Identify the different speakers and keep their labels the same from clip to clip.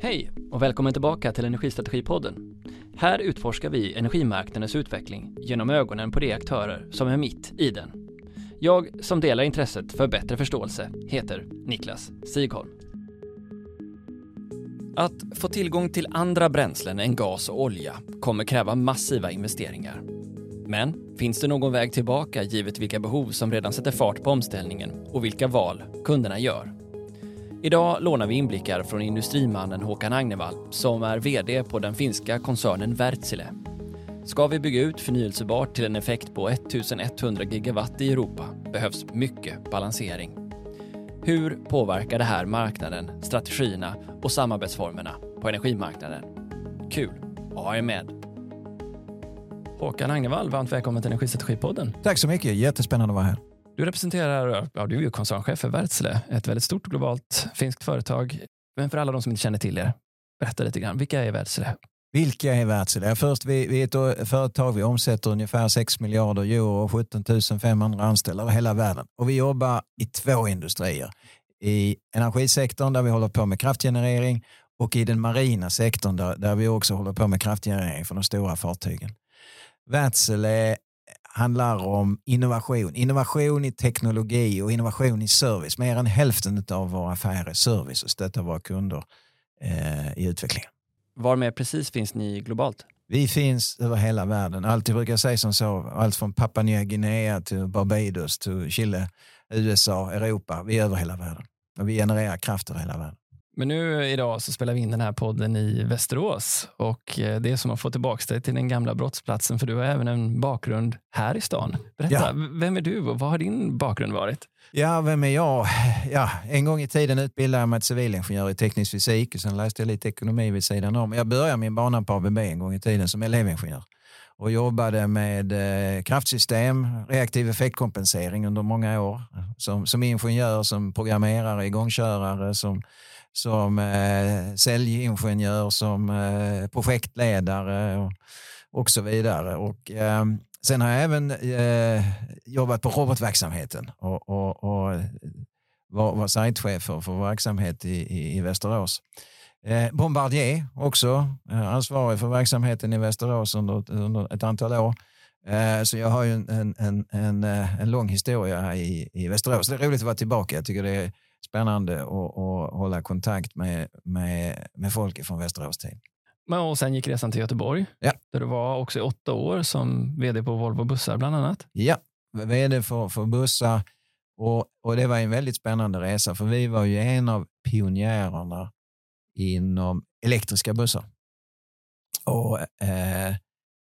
Speaker 1: Hej och välkommen tillbaka till Energistrategipodden. Här utforskar vi energimarknadens utveckling genom ögonen på de aktörer som är mitt i den. Jag som delar intresset för bättre förståelse heter Niklas Sigholm. Att få tillgång till andra bränslen än gas och olja kommer kräva massiva investeringar. Men finns det någon väg tillbaka givet vilka behov som redan sätter fart på omställningen och vilka val kunderna gör? Idag lånar vi inblickar från industrimannen Håkan Agnevall som är VD på den finska koncernen Wärtsilä. Ska vi bygga ut förnyelsebart till en effekt på 1100 gigawatt i Europa behövs mycket balansering. Hur påverkar det här marknaden, strategierna och samarbetsformerna på energimarknaden? Kul att ha er med! Håkan Agnevall, varmt välkommen till Energistrategipodden.
Speaker 2: Tack så mycket, jättespännande att vara här.
Speaker 1: Du representerar, ja, du är ju koncernchef för Wärtsilä, ett väldigt stort globalt finskt företag. Men för alla de som inte känner till er, berätta lite grann. Vilka är Wärtsilä?
Speaker 2: Vilka är Wärtsilä? Först, vi, vi är ett eh, företag, vi omsätter ungefär 6 miljarder euro och 17 500 anställda över hela världen. Och vi jobbar i två industrier. I energisektorn där vi håller på med kraftgenerering och i den marina sektorn där, där vi också håller på med kraftgenerering för de stora fartygen. Wärtsilä handlar om innovation. Innovation i teknologi och innovation i service. Mer än hälften av våra affärer är service och stöttar våra kunder eh, i utvecklingen.
Speaker 1: Var med precis finns ni globalt?
Speaker 2: Vi finns över hela världen. Brukar jag säga som så, allt från Papua Nya Guinea till Barbados, till Chile, USA, Europa. Vi är över hela världen. Och vi genererar kraft över hela världen.
Speaker 1: Men nu idag så spelar vi in den här podden i Västerås och eh, det är som att få tillbaka dig till den gamla brottsplatsen för du har även en bakgrund här i stan. Berätta, ja. vem är du och vad har din bakgrund varit?
Speaker 2: Ja, vem är jag? Ja, en gång i tiden utbildade jag mig till civilingenjör i teknisk fysik och sen läste jag lite ekonomi vid sidan om. Jag började min bana på ABB en gång i tiden som elevingenjör och jobbade med eh, kraftsystem, reaktiv effektkompensering under många år. Som, som ingenjör, som programmerare, igångkörare, som som eh, säljingenjör, som eh, projektledare och, och så vidare. Och, eh, sen har jag även eh, jobbat på robotverksamheten och, och, och var, var sajtchef för, för verksamhet i, i, i Västerås. Eh, Bombardier också, eh, ansvarig för verksamheten i Västerås under, under ett antal år. Eh, så jag har ju en, en, en, en, lång historia i, i Västerås. Det är roligt att vara tillbaka. Jag tycker det är spännande att, att hålla kontakt med, med, med folk från Västerås tid.
Speaker 1: Men och sen gick resan till Göteborg,
Speaker 2: ja.
Speaker 1: där du var också i åtta år som vd på Volvo Bussar bland annat.
Speaker 2: Ja, vd för, för bussar. Och, och det var en väldigt spännande resa, för vi var ju en av pionjärerna inom elektriska bussar. Och eh,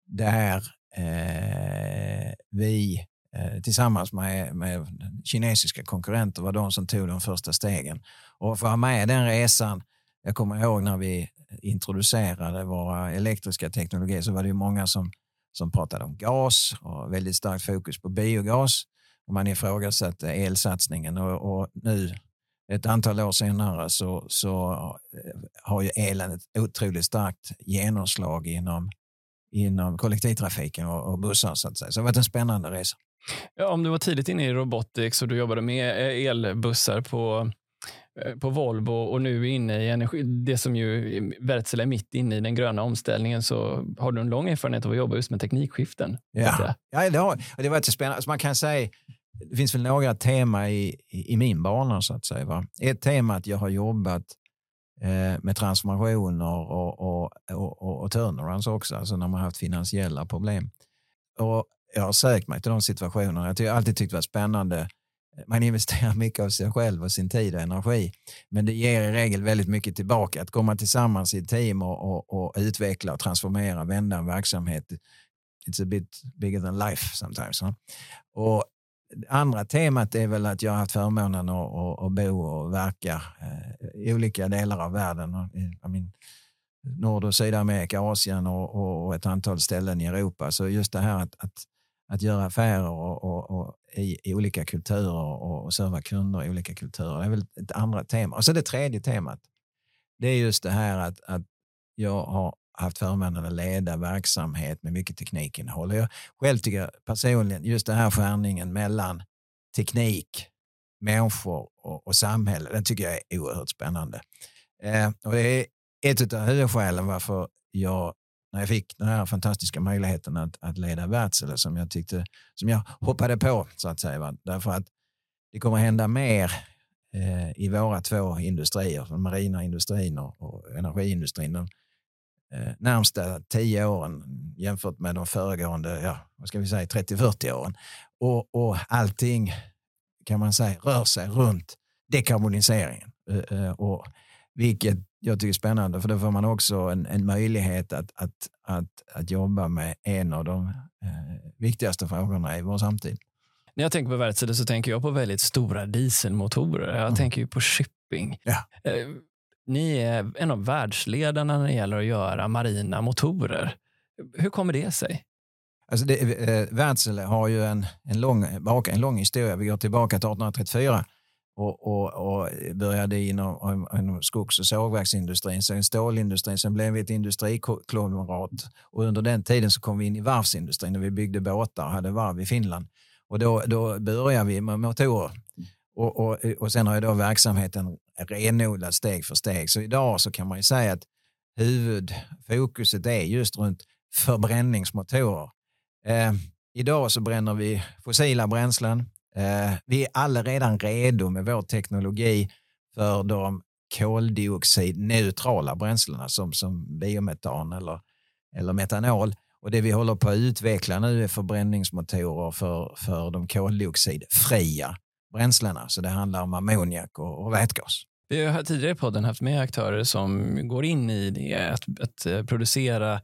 Speaker 2: där eh, vi Eh, tillsammans med, med kinesiska konkurrenter var de som tog de första stegen. Och för att vara med den resan, jag kommer ihåg när vi introducerade våra elektriska teknologier så var det många som, som pratade om gas och väldigt starkt fokus på biogas. Och man ifrågasatte elsatsningen och, och nu ett antal år senare så, så eh, har ju elen ett otroligt starkt genomslag inom, inom kollektivtrafiken och, och bussar. Så, att säga. så det har varit en spännande resa.
Speaker 1: Ja, om du var tidigt inne i robotics och du jobbade med eh, elbussar på, eh, på Volvo och nu är inne i energi, det som ju Wärtsilä är mitt inne i den gröna omställningen så har du en lång erfarenhet av att jobba just med teknikskiften.
Speaker 2: Ja, ja det, har, det var spännande. Alltså man kan säga det finns väl några tema i, i, min bana så att säga. Va? Ett tema att jag har jobbat eh, med transformationer och, och, och, och, och turnarounds också, alltså när man har haft finansiella problem. Och jag har sökt mig till de situationerna. Jag har alltid tyckt det var spännande. Man investerar mycket av sig själv och sin tid och energi. Men det ger i regel väldigt mycket tillbaka. Att komma tillsammans i ett team och, och, och utveckla och transformera, vända en verksamhet. It's a bit bigger than life sometimes. Huh? Och andra temat är väl att jag har haft förmånen att, att, att bo och verka eh, i olika delar av världen. I mean, Nord och Sydamerika, Asien och, och, ett antal ställen i Europa. Så just det här att, att att göra affärer och, och, och i, i, olika kulturer och, och serva kunder i olika kulturer. Det är väl ett andra tema. Och så det tredje temat. Det är just det här att, att jag har haft förmånen att leda verksamhet med mycket teknikinnehåll. Jag själv tycker personligen just den här skärningen mellan teknik, människor och, och samhälle, den tycker jag är oerhört spännande. Eh, och det är ett av huvudskälen varför jag, när jag fick den här fantastiska möjligheten att, att leda Wärtsilä som jag tyckte, som jag hoppade på så att säga. Va? Därför att det kommer hända mer eh, i våra två industrier, den marina industrin och, och energiindustrin, de eh, närmsta tio åren jämfört med de föregående, ja, vad ska vi säga, 30-40 åren. Och, och allting kan man säga rör sig runt dekarboniseringen. Eh, eh och vilket jag tycker är spännande, för då får man också en, en möjlighet att, att, att, att jobba med en av de eh, viktigaste frågorna i vår samtid.
Speaker 1: När jag tänker på Wärtsilä så tänker jag på väldigt stora dieselmotorer. Jag mm. tänker ju på shipping.
Speaker 2: Ja.
Speaker 1: Eh, ni är en av världsledarna när det gäller att göra marina motorer. Hur kommer det sig?
Speaker 2: Alltså det, eh, Wärtsilä har ju en, en, lång, en lång historia. Vi går tillbaka till 1834 och, och, och började inom, inom skogs och sågverksindustrin, sen stålindustrin, sen blev vi ett industrikonglomerat och under den tiden så kom vi in i varvsindustrin och vi byggde båtar och hade varv i Finland. Och då, då började vi med motorer. Och, och, och sen har ju då verksamheten renodlats steg för steg. Så idag så kan man ju säga att huvudfokuset är just runt förbränningsmotorer. Eh, idag så bränner vi fossila bränslen. Eh, vi är alla redan redo med vår teknologi för de koldioxidneutrala bränslena som, som biometan eller, eller metanol. Och det vi håller på att utveckla nu är förbränningsmotorer för, för de koldioxidfria bränslena. Så det handlar om ammoniak och, och vätgas.
Speaker 1: Vi har tidigare i podden haft med aktörer som går in i det, att, att eh, producera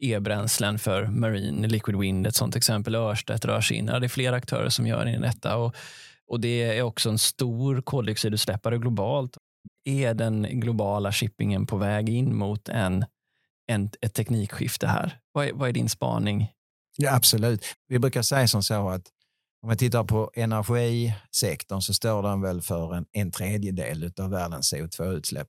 Speaker 1: e-bränslen för Marine, Liquid Wind, ett sånt exempel. Örstedt rör sig in. Det är flera aktörer som gör in detta. Och, och det är också en stor koldioxidutsläppare globalt. Är den globala shippingen på väg in mot en en, ett teknikskifte här. Vad är, vad är din spaning?
Speaker 2: Ja, absolut. Vi brukar säga som så att om man tittar på energisektorn så står den väl för en, en tredjedel av världens CO2-utsläpp.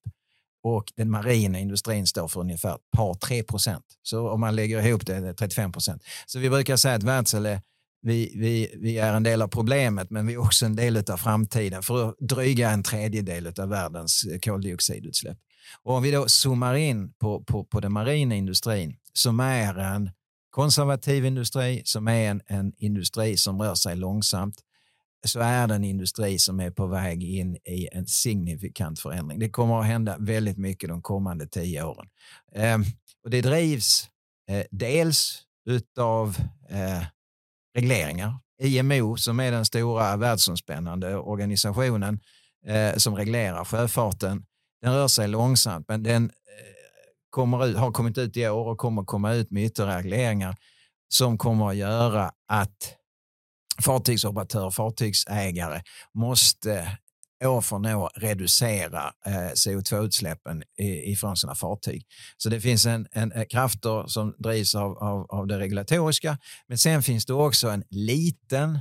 Speaker 2: Och den marina industrin står för ungefär ett par, tre procent. Så om man lägger ihop det, det är 35 procent. Så vi brukar säga att Wärtsilä, vi, vi, vi är en del av problemet, men vi är också en del av framtiden för dryga en tredjedel av världens koldioxidutsläpp. Och om vi då zoomar in på, på, på den marina industrin som är en konservativ industri, som är en, en industri som rör sig långsamt, så är det en industri som är på väg in i en signifikant förändring. Det kommer att hända väldigt mycket de kommande tio åren. Eh, och det drivs eh, dels utav eh, regleringar. IMO som är den stora världsomspännande organisationen eh, som reglerar sjöfarten den rör sig långsamt, men den eh, kommer ut, har kommit ut i år och kommer komma ut med ytterligare regleringar som kommer att göra att fartygsoperatör, fartygsägare måste år från år reducera eh, CO2-utsläppen ifrån sina fartyg. Så det finns en, en, en krafter som drivs av, av, av det regulatoriska, men sen finns det också en liten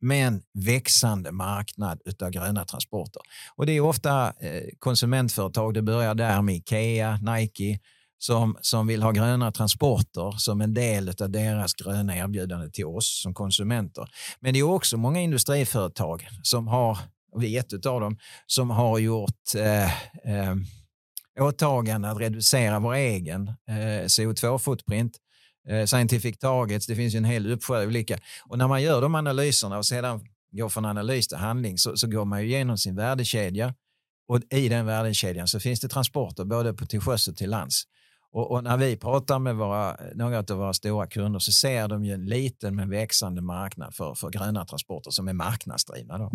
Speaker 2: men växande marknad av gröna transporter. Och det är ofta eh, konsumentföretag, det börjar där med Ikea, Nike, som, som vill ha gröna transporter som en del av deras gröna erbjudande till oss som konsumenter. Men det är också många industriföretag som har, och vi är ett av dem, som har gjort eh, eh, åtaganden att reducera vår egen eh, CO2-footprint eh, scientific targets, det finns ju en hel uppsjö olika. Och när man gör de analyserna och sedan går från analys till handling så, så går man ju igenom sin värdekedja och i den värdekedjan så finns det transporter både på till sjöss och till lands. Och, och, när vi pratar med våra, några av våra stora kunder så ser de ju en liten men växande marknad för, för gröna transporter som är marknadsdrivna. Då.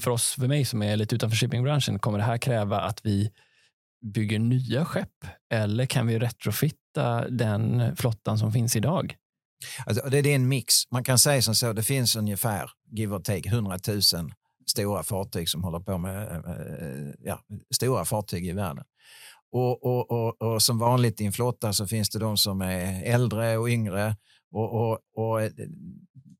Speaker 1: För oss, för mig som är lite utanför shippingbranschen, kommer det här kräva att vi bygger nya skepp eller kan vi retrofitta den flottan som finns idag?
Speaker 2: Alltså, det är en mix. Man kan säga som så, det finns ungefär, give or take, 100 000 stora fartyg som håller på med äh, ja, stora fartyg i världen. Och, och, och, och, som vanligt i en flotta så finns det de som är äldre och yngre och, och, och eh,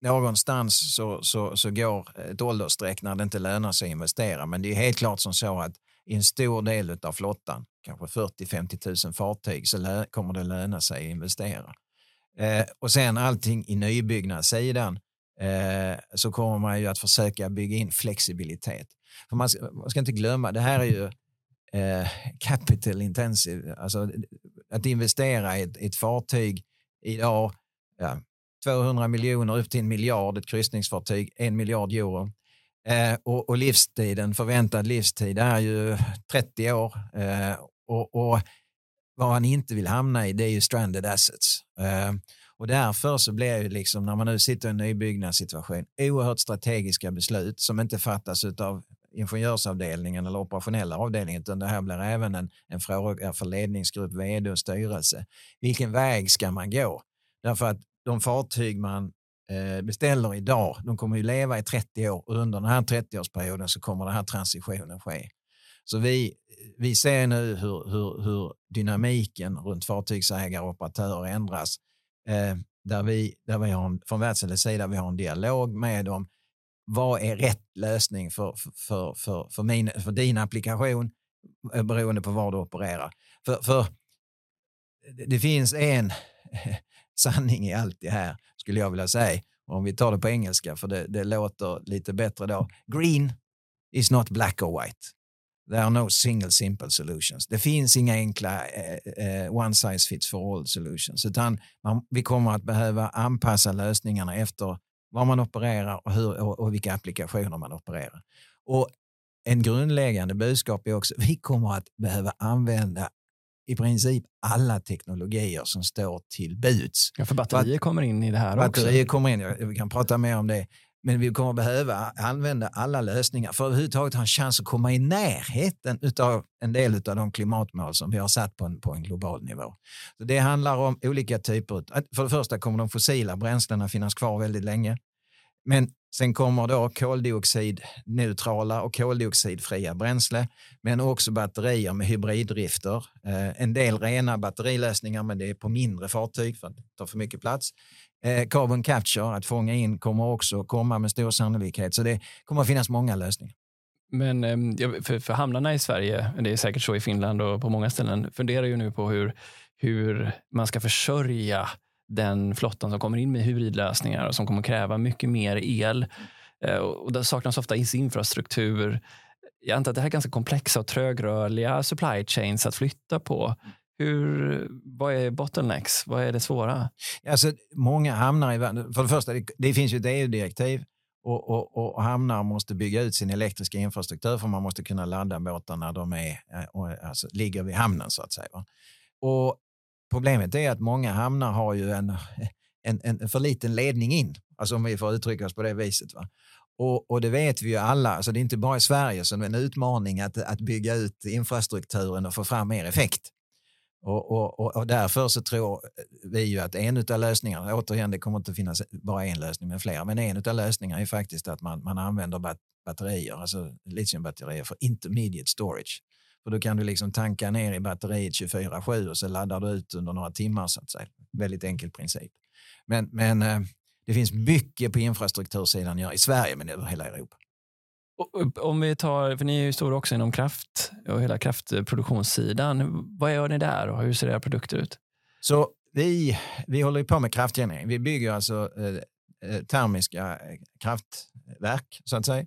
Speaker 2: någonstans så, så, så går eh, ett åldersstreck när det inte lönar sig att investera. Men det är helt klart som så att i en stor del av flottan, kanske 40-50 000 fartyg, så kommer det löna sig att investera. Eh, och sen allting i nybyggnadssidan eh, så kommer man ju att försöka bygga in flexibilitet. För man ska, man ska inte glömma, det här är ju eh, capital intensive. Alltså att investera i ett, ett fartyg idag, ja, 200 miljoner upp till en miljard, ett kryssningsfartyg, en miljard euro. Eh, och, och, livstiden, förväntad livstid är ju 30 år. Eh, och, och, vad han inte vill hamna i det är ju stranded assets. Eh, och därför så blir det liksom, när man nu sitter i en nybyggnadssituation, oerhört strategiska beslut som inte fattas av ingenjörsavdelningen eller operationella avdelningen, utan det här blir även en, en fråga för ledningsgrupp, vd och styrelse. Vilken väg ska man gå? Därför att de fartyg man eh, beställer idag, de kommer ju leva i 30 år och under den här 30-årsperioden så kommer den här transitionen ske. Så vi, vi ser nu hur, hur, hur dynamiken runt fartygsägare och operatörer ändras. Eh, där vi, där vi har en, från Wärtsiläs sida vi har en dialog med dem. Vad är rätt lösning för, för, för, för, min, för din applikation eh, beroende på var du opererar? För, för det finns en sanning i allt det här, skulle jag vilja säga. Om vi tar det på engelska, för det, det låter lite bättre då. Green is not black or white. There are no single simple solutions. Det finns inga enkla eh, eh, one size fits for all solutions, utan man, vi kommer att behöva anpassa lösningarna efter vad man opererar och, hur, och, och vilka applikationer man opererar. Och en grundläggande budskap är också att vi kommer att behöva använda i princip alla teknologier som står till buds.
Speaker 1: Ja, för batterier kommer in i det här
Speaker 2: batterier
Speaker 1: också.
Speaker 2: Batterier kommer in, vi kan prata mer om det. Men vi kommer behöva använda alla lösningar för att överhuvudtaget ha en chans att komma i närheten av en del av de klimatmål som vi har satt på en, på en global nivå. Så det handlar om olika typer. För det första kommer de fossila bränslena finnas kvar väldigt länge. Men sen kommer då koldioxidneutrala och koldioxidfria bränsle, men också batterier med hybriddrifter. Eh, en del rena batterilösningar, men det är på mindre fartyg för att ta för mycket plats. Eh, carbon capture, att fånga in, kommer också komma med stor sannolikhet. Så det kommer att finnas många lösningar.
Speaker 1: Men ehm, för, för hamnarna i Sverige, det är säkert så i Finland och på många ställen, funderar ju nu på hur, hur man ska försörja den flottan som kommer in med hybridlösningar och som kommer kräva mycket mer el. Eh, och det saknas ofta infrastruktur. Jag antar att det här är ganska komplexa och trögrörliga supply chains att flytta på. Hur, vad är bottlenecks? Vad är det svåra?
Speaker 2: Alltså, många hamnar i världen, för det första, det, det finns ju ett EU-direktiv och, och, och, hamnar måste bygga ut sin elektriska infrastruktur för man måste kunna ladda båtarna när de är, eh, alltså, ligger vid hamnen så att säga. Och problemet är att många hamnar har ju en, en, en för liten ledning in, alltså om vi får uttrycka oss på det viset. Va? Och, och, det vet vi ju alla, alltså det är inte bara i Sverige som det är en utmaning att, att bygga ut infrastrukturen och få fram mer effekt. Och, och, och, därför så tror vi ju att en av lösningarna, återigen det kommer inte finnas bara en lösning men flera, men en av lösningarna är faktiskt att man, man använder batterier, alltså litiumbatterier för intermediate storage. För då kan du liksom tanka ner i batteriet 24-7 och så laddar du ut under några timmar så att säga. Väldigt enkel princip. Men, men eh, det finns mycket på infrastruktursidan i Sverige men över hela Europa.
Speaker 1: Om vi tar, för ni är ju stora också inom kraft och hela kraftproduktionssidan. Vad gör ni där och hur ser era produkter ut?
Speaker 2: Så vi, vi håller på med kraftgenerering. Vi bygger alltså eh, eh termiska eh, kraftverk så att säga.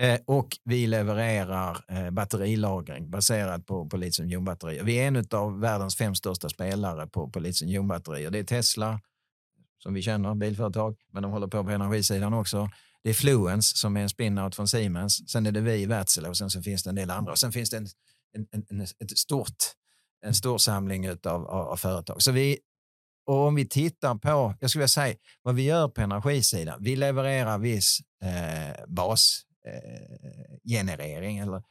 Speaker 2: Eh, och vi levererar eh, batterilagring baserat på, på litiumjonbatterier. Vi är en av världens fem största spelare på, på litiumjonbatterier. Det är Tesla, som vi känner, bilföretag, men de håller på på energisidan också. Det är Fluence som är en spin-out från Siemens. Sen är det vi i Wärtsilä och sen så finns det en del andra. Och sen finns det en, en, en, ett stort, en stor samling av, av, av företag. Så vi, och om vi tittar på, jag skulle vilja säga vad vi gör på energisidan. Vi levererar viss eh, basgenerering eh, eller eh,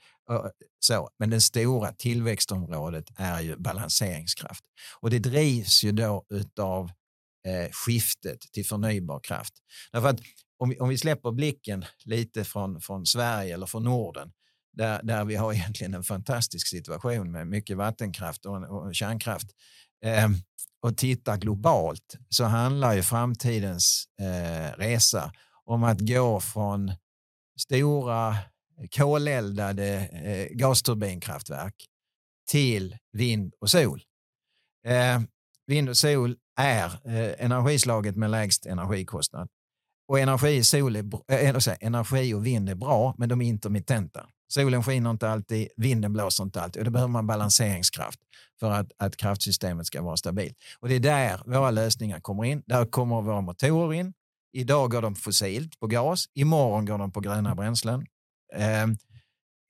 Speaker 2: så. Men det stora tillväxtområdet är ju balanseringskraft. Och det drivs ju då utav eh, skiftet till förnybar kraft. Därför att om vi, om vi släpper blicken lite från, från Sverige eller från Norden, där, där vi har egentligen en fantastisk situation med mycket vattenkraft och, och kärnkraft, eh, och tittar globalt så handlar ju framtidens eh, resa om att gå från stora koleldade eh, gasturbinkraftverk till vind och sol. Eh, vind och sol är eh, energislaget med lägst energikostnad. Och energi, sol är, äh, energi och vind är bra, men de är intermittenta. Solen skiner inte alltid, vinden blåser inte alltid och då behöver man balanseringskraft för att, att kraftsystemet ska vara stabilt. Och det är där våra lösningar kommer in. Där kommer våra motorer in. Idag går de fossilt på gas, imorgon går de på gröna bränslen. Eh,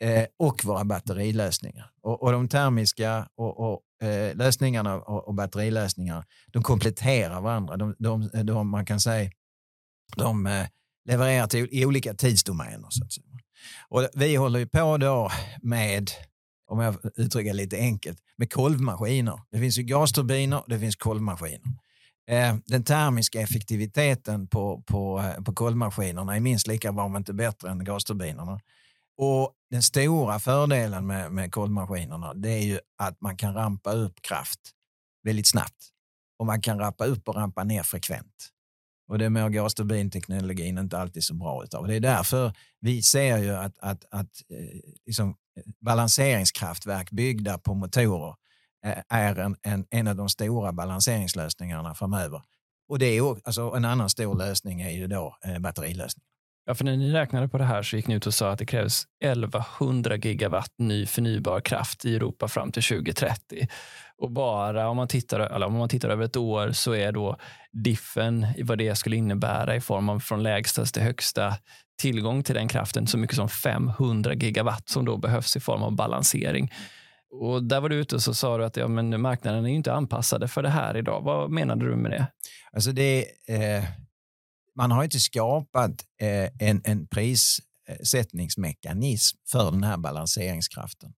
Speaker 2: eh, och våra batterilösningar. Och, och de termiska och, och eh, lösningarna och, och batterilösningar, de kompletterar varandra. De, de, de, man kan säga, de eh, levererar till, i olika tidsdomäner. Så att säga. Och vi håller ju på då med, om jag uttrycker lite enkelt, med kolvmaskiner. Det finns ju gasturbiner, det finns kolvmaskiner. Eh, den termiska effektiviteten på, på, eh, på kolvmaskinerna är minst lika bra, om inte bättre, än gasturbinerna. Och den stora fördelen med, med kolvmaskinerna det är ju att man kan rampa upp kraft väldigt snabbt. Och man kan rampa upp och rampa ner frekvent. Och det mår gasturbinteknologin inte alltid så bra utav. Det är därför vi ser ju att, att, att eh, liksom, eh, balanseringskraftverk byggda på motorer eh, är en, en, en av de stora balanseringslösningarna framöver. Och det är alltså, en annan stor lösning är ju då eh, batterilösningen.
Speaker 1: Ja, för när ni räknade på det här så gick ni ut och sa att det krävs 1100 gigawatt ny förnybar kraft i Europa fram till 2030. Och bara om man tittar, eller om man tittar över ett år så är då diffen i vad det skulle innebära i form av från lägsta till högsta tillgång till den kraften så mycket som 500 gigawatt som då behövs i form av balansering. Och där var du ute och så sa du att ja, men marknaden är inte anpassade för det här idag. Vad menade du med det?
Speaker 2: Alltså det eh, man har inte skapat eh, en, en prissättningsmekanism för den här balanseringskraften.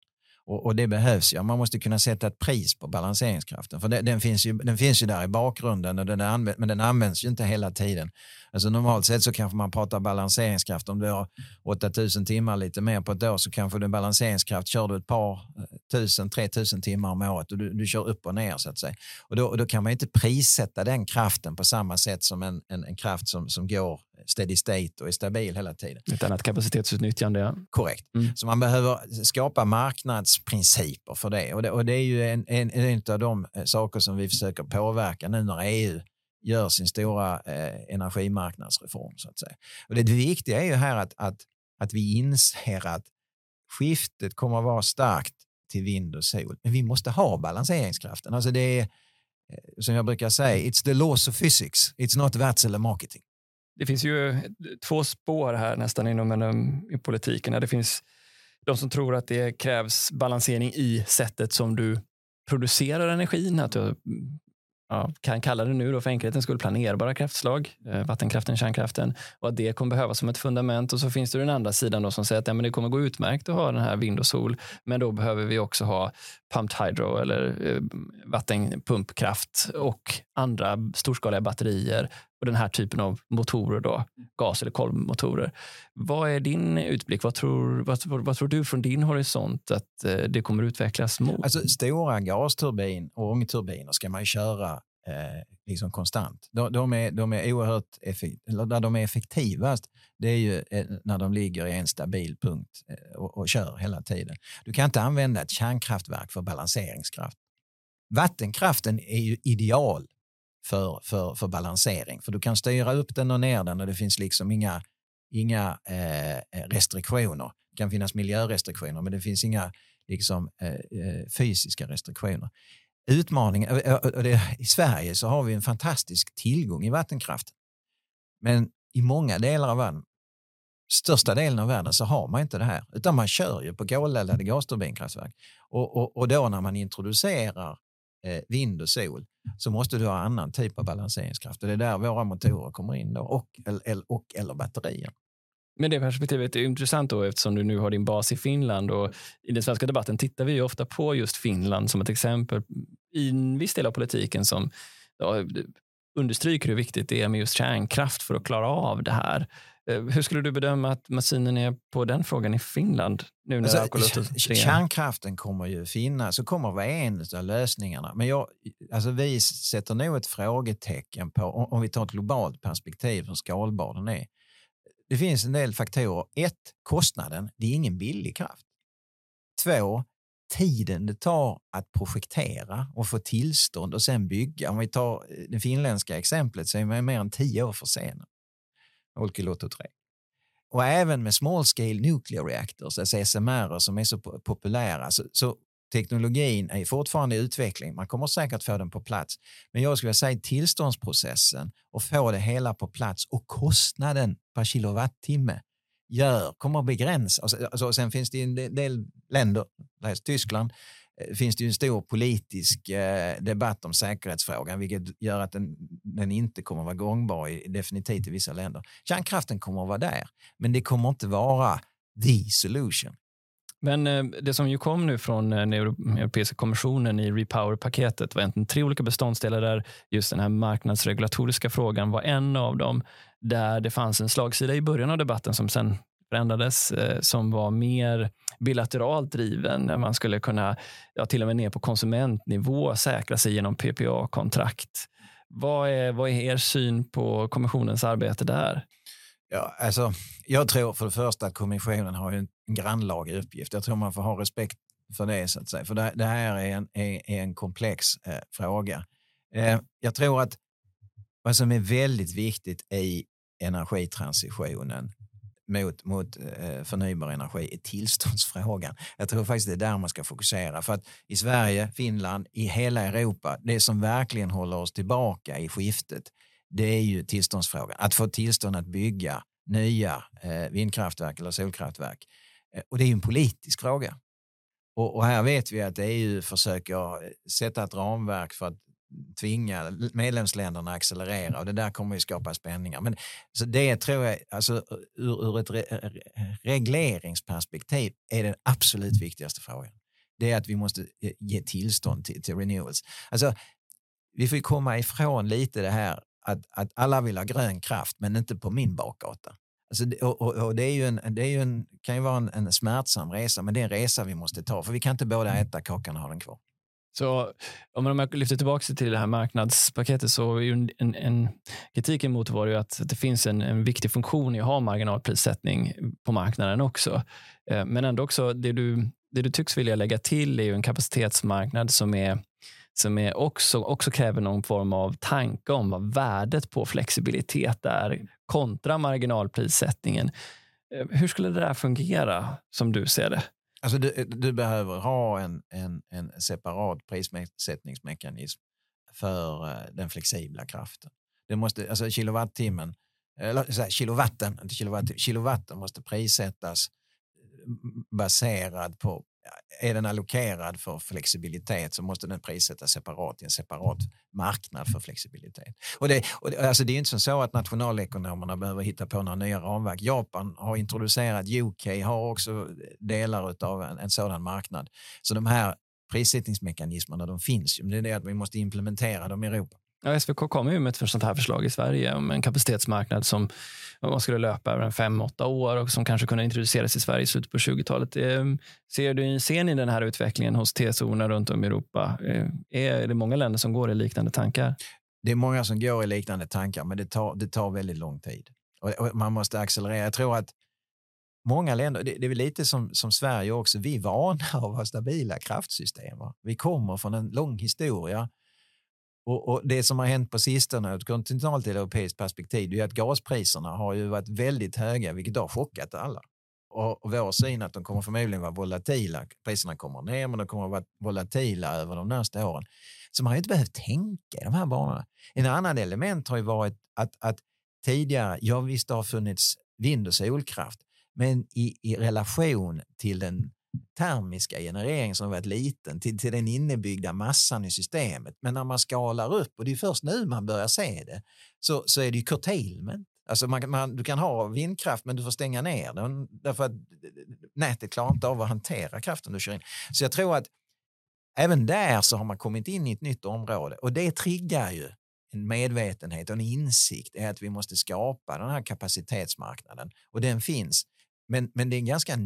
Speaker 2: Och, och, det behövs ju. Man måste kunna sätta ett pris på balanseringskraften. För det, den, finns ju, den finns ju där i bakgrunden, och den använd, men den används ju inte hela tiden. Alltså normalt sett så kanske man pratar balanseringskraft. Om du har 8000 timmar lite mer på ett år så kanske du balanseringskraft kör du ett par eh, tusen, tre tusen timmar om året och du, du kör upp och ner så att säga. Och då, och då kan man inte prissätta den kraften på samma sätt som en, en, en kraft som, som går steady state och är stabil hela tiden.
Speaker 1: Ett annat kapacitetsutnyttjande. Ja.
Speaker 2: Korrekt. Mm. Så man behöver skapa marknadsprinciper för det. Och det, och det är ju en, en, en av de eh, saker som vi försöker påverka nu när EU gör sin stora eh, energimarknadsreform. Så att säga. Och det, det viktiga är ju här att, att, att vi inser att skiftet kommer att vara starkt till vind och sol. Men vi måste ha balanseringskraften. Alltså det är, eh, som jag brukar säga, it's the laws of physics. It's not Wärtsilä marketing.
Speaker 1: Det finns ju två spår här nästan inom en, i politiken. Det finns de som tror att det krävs balansering i sättet som du producerar energin. Att du ja, kan kalla det nu då för enkelhetens skull planerbara kraftslag, eh, vattenkraften, kärnkraften och att det kommer behövas som ett fundament. Och så finns det den andra sidan då som säger att ja, men det kommer gå utmärkt att ha den här vind och sol, men då behöver vi också ha pumped hydro eller eh, vattenpumpkraft och andra storskaliga batterier och den här typen av motorer, då, gas eller kolvmotorer. Vad är din utblick? Vad tror, vad, vad tror du från din horisont att eh, det kommer utvecklas mot?
Speaker 2: Alltså, stora gasturbin och ångturbiner ska man köra eh, liksom konstant. De, de, är, de är oerhört effekt, där de är effektivast, det är ju eh, när de ligger i en stabil punkt eh, och, och kör hela tiden. Du kan inte använda ett kärnkraftverk för balanseringskraft. Vattenkraften är ju ideal för, för, för balansering. För du kan styra upp den och ner den och det finns liksom inga, inga eh, eh restriktioner. Det kan finnas miljörestriktioner men det finns inga liksom, eh, eh fysiska restriktioner. Utmaningen, och det, I Sverige så har vi en fantastisk tillgång i vattenkraft. Men i många delar av världen, största delen av världen, så har man inte det här. Utan man kör ju på koleldade gasturbinkraftverk. Och, och, och då när man introducerar Eh, vind och sol så måste du ha annan typ av balanseringskraft. Och det är där våra motorer kommer in då, och, eller, och, eller batterier.
Speaker 1: Men det perspektivet är intressant då eftersom du nu har din bas i Finland och i den svenska debatten tittar vi ju ofta på just Finland som ett exempel i en viss del av politiken som ja, understryker hur viktigt det är med just kärnkraft för att klara av det här. Eh, hur skulle du bedöma att maskinen är på den frågan i Finland? Nu när alltså,
Speaker 2: kärnkraften kommer ju finnas och kommer vara en av lösningarna. Men jag, alltså vi sätter nog ett frågetecken på, om vi tar ett globalt perspektiv, hur skalbar den är. Det finns en del faktorer. Ett, kostnaden. Det är ingen billig kraft. Två, tiden det tar att projektera och få tillstånd och sen bygga. Om vi tar eh, det finländska exemplet så är man mer än tio år försenad. Olkiluoto 3. och även med small scale nuclear reactors, alltså SMR som är så populära, så, så teknologin är fortfarande i utveckling. Man kommer säkert få den på plats. Men jag skulle säga tillståndsprocessen och få det hela på plats och kostnaden per kilowattimme gör, kommer att begränsa. Alltså, alltså sen finns det en del länder, Tyskland, eh, finns det ju en stor politisk eh, debatt om säkerhetsfrågan vilket gör att den, den inte kommer att vara gångbar i, definitivt i vissa länder. Kärnkraften kommer att vara där, men det kommer inte vara the solution.
Speaker 1: Men eh, det som ju kom nu från den Europeiska kommissionen i Repower-paketet var egentligen tre olika beståndsdelar där just den här marknadsregulatoriska frågan var en av dem. Där det fanns en slagsida i början av debatten som sen förändrades, eh, som var mer bilateralt driven, där man skulle kunna, ja, till och med ner på konsumentnivå, säkra sig genom PPA-kontrakt. Vad är, vad är er syn på kommissionens arbete där?
Speaker 2: Ja, alltså, jag tror för det första att kommissionen har en grannlaga uppgift. Jag tror man får ha respekt för det, så att säga. för det, det här är en, är, är en komplex eh, fråga. Eh, jag tror att vad som är väldigt viktigt i energitransitionen mot, mot eh, förnybar energi är tillståndsfrågan. Jag tror faktiskt det är där man ska fokusera. För att i Sverige, Finland, i hela Europa, det som verkligen håller oss tillbaka i skiftet, det är ju tillståndsfrågan. Att få tillstånd att bygga nya eh, vindkraftverk eller solkraftverk. Eh, och det är ju en politisk fråga. Och, och, här vet vi att EU försöker sätta ett ramverk för att tvinga medlemsländerna att accelerera och det där kommer ju skapa spänningar. Men så det tror jag, alltså, ur, ur ett re, regleringsperspektiv är den absolut viktigaste frågan. Det är att vi måste ge tillstånd till, till renewals. Alltså, vi får komma ifrån lite det här att, att alla vill ha grön kraft men inte på min bakgata. Alltså, och, och, och det, är ju en, det är ju en, kan ju vara en, en smärtsam resa, men det är en resa vi måste ta, för vi kan inte båda äta kakan och ha den kvar.
Speaker 1: Så om jag lyfter tillbaka till det här marknadspaketet så är ju en, en kritiken mot var ju att det finns en, en viktig funktion i att ha marginalprissättning på marknaden också. Eh, men ändå också det du, det du tycks vilja lägga till är ju en kapacitetsmarknad som är som är också, också kräver någon form av tanke om vad värdet på flexibilitet är kontra marginalprissättningen. Eh, hur skulle det där fungera som du ser det?
Speaker 2: Alltså du, eh, du, behöver ha en, en, en separat prissättningsmekanism för eh, den flexibla kraften. Det måste, alltså kilowattimmen, eller så här, kilowatten, inte kilowatt, kilowatten måste prissättas eh, baserad på är den allokerad för flexibilitet så måste den prissättas separat i en separat marknad för flexibilitet. Och det, och det, alltså det är inte så att nationalekonomerna behöver hitta på några nya ramverk. Japan har introducerat, UK har också delar av en, en sådan marknad. Så de här prissättningsmekanismerna de finns ju, men det är det att vi måste implementera dem i Europa.
Speaker 1: Ja, SVK kommer ju med ett sånt här förslag i Sverige om en kapacitetsmarknad som man skulle löpa över en fem, åtta år och som kanske kunde introduceras i Sverige i slutet på 20-talet. Ehm, ser, du, ser ni den här utvecklingen hos TSO runt om i Europa? Ehm, är det många länder som går i liknande tankar?
Speaker 2: Det är många som går i liknande tankar, men det tar, det tar väldigt lång tid. Och, man måste accelerera. Jag tror att många länder, det, det är lite som, som Sverige också, vi är vana av att ha stabila kraftsystem. Vi kommer från en lång historia och, och, Det som har hänt på sistone ur ett kontinentalt europeiskt perspektiv är att gaspriserna har ju varit väldigt höga, vilket har chockat alla. Och, vår syn att de kommer förmodligen vara volatila. Priserna kommer ner, men de kommer vara volatila över de nästa åren. Så man har inte behövt tänka i de här banorna. En annan element har ju varit att, att tidigare, ja visst det har funnits vind och solkraft, men i, i relation till den termiska generering som varit liten till, till den innebyggda massan i systemet. Men när man skalar upp, och det är först nu man börjar se det, så, så är det ju curtailment. Alltså man, man, du kan ha vindkraft men du får stänga ner den därför att nätet klarar inte av att hantera kraften du kör in. Så jag tror att även där så har man kommit in i ett nytt område och det triggar ju en medvetenhet och en insikt är att vi måste skapa den här kapacitetsmarknaden och den finns. Men, men det är en ganska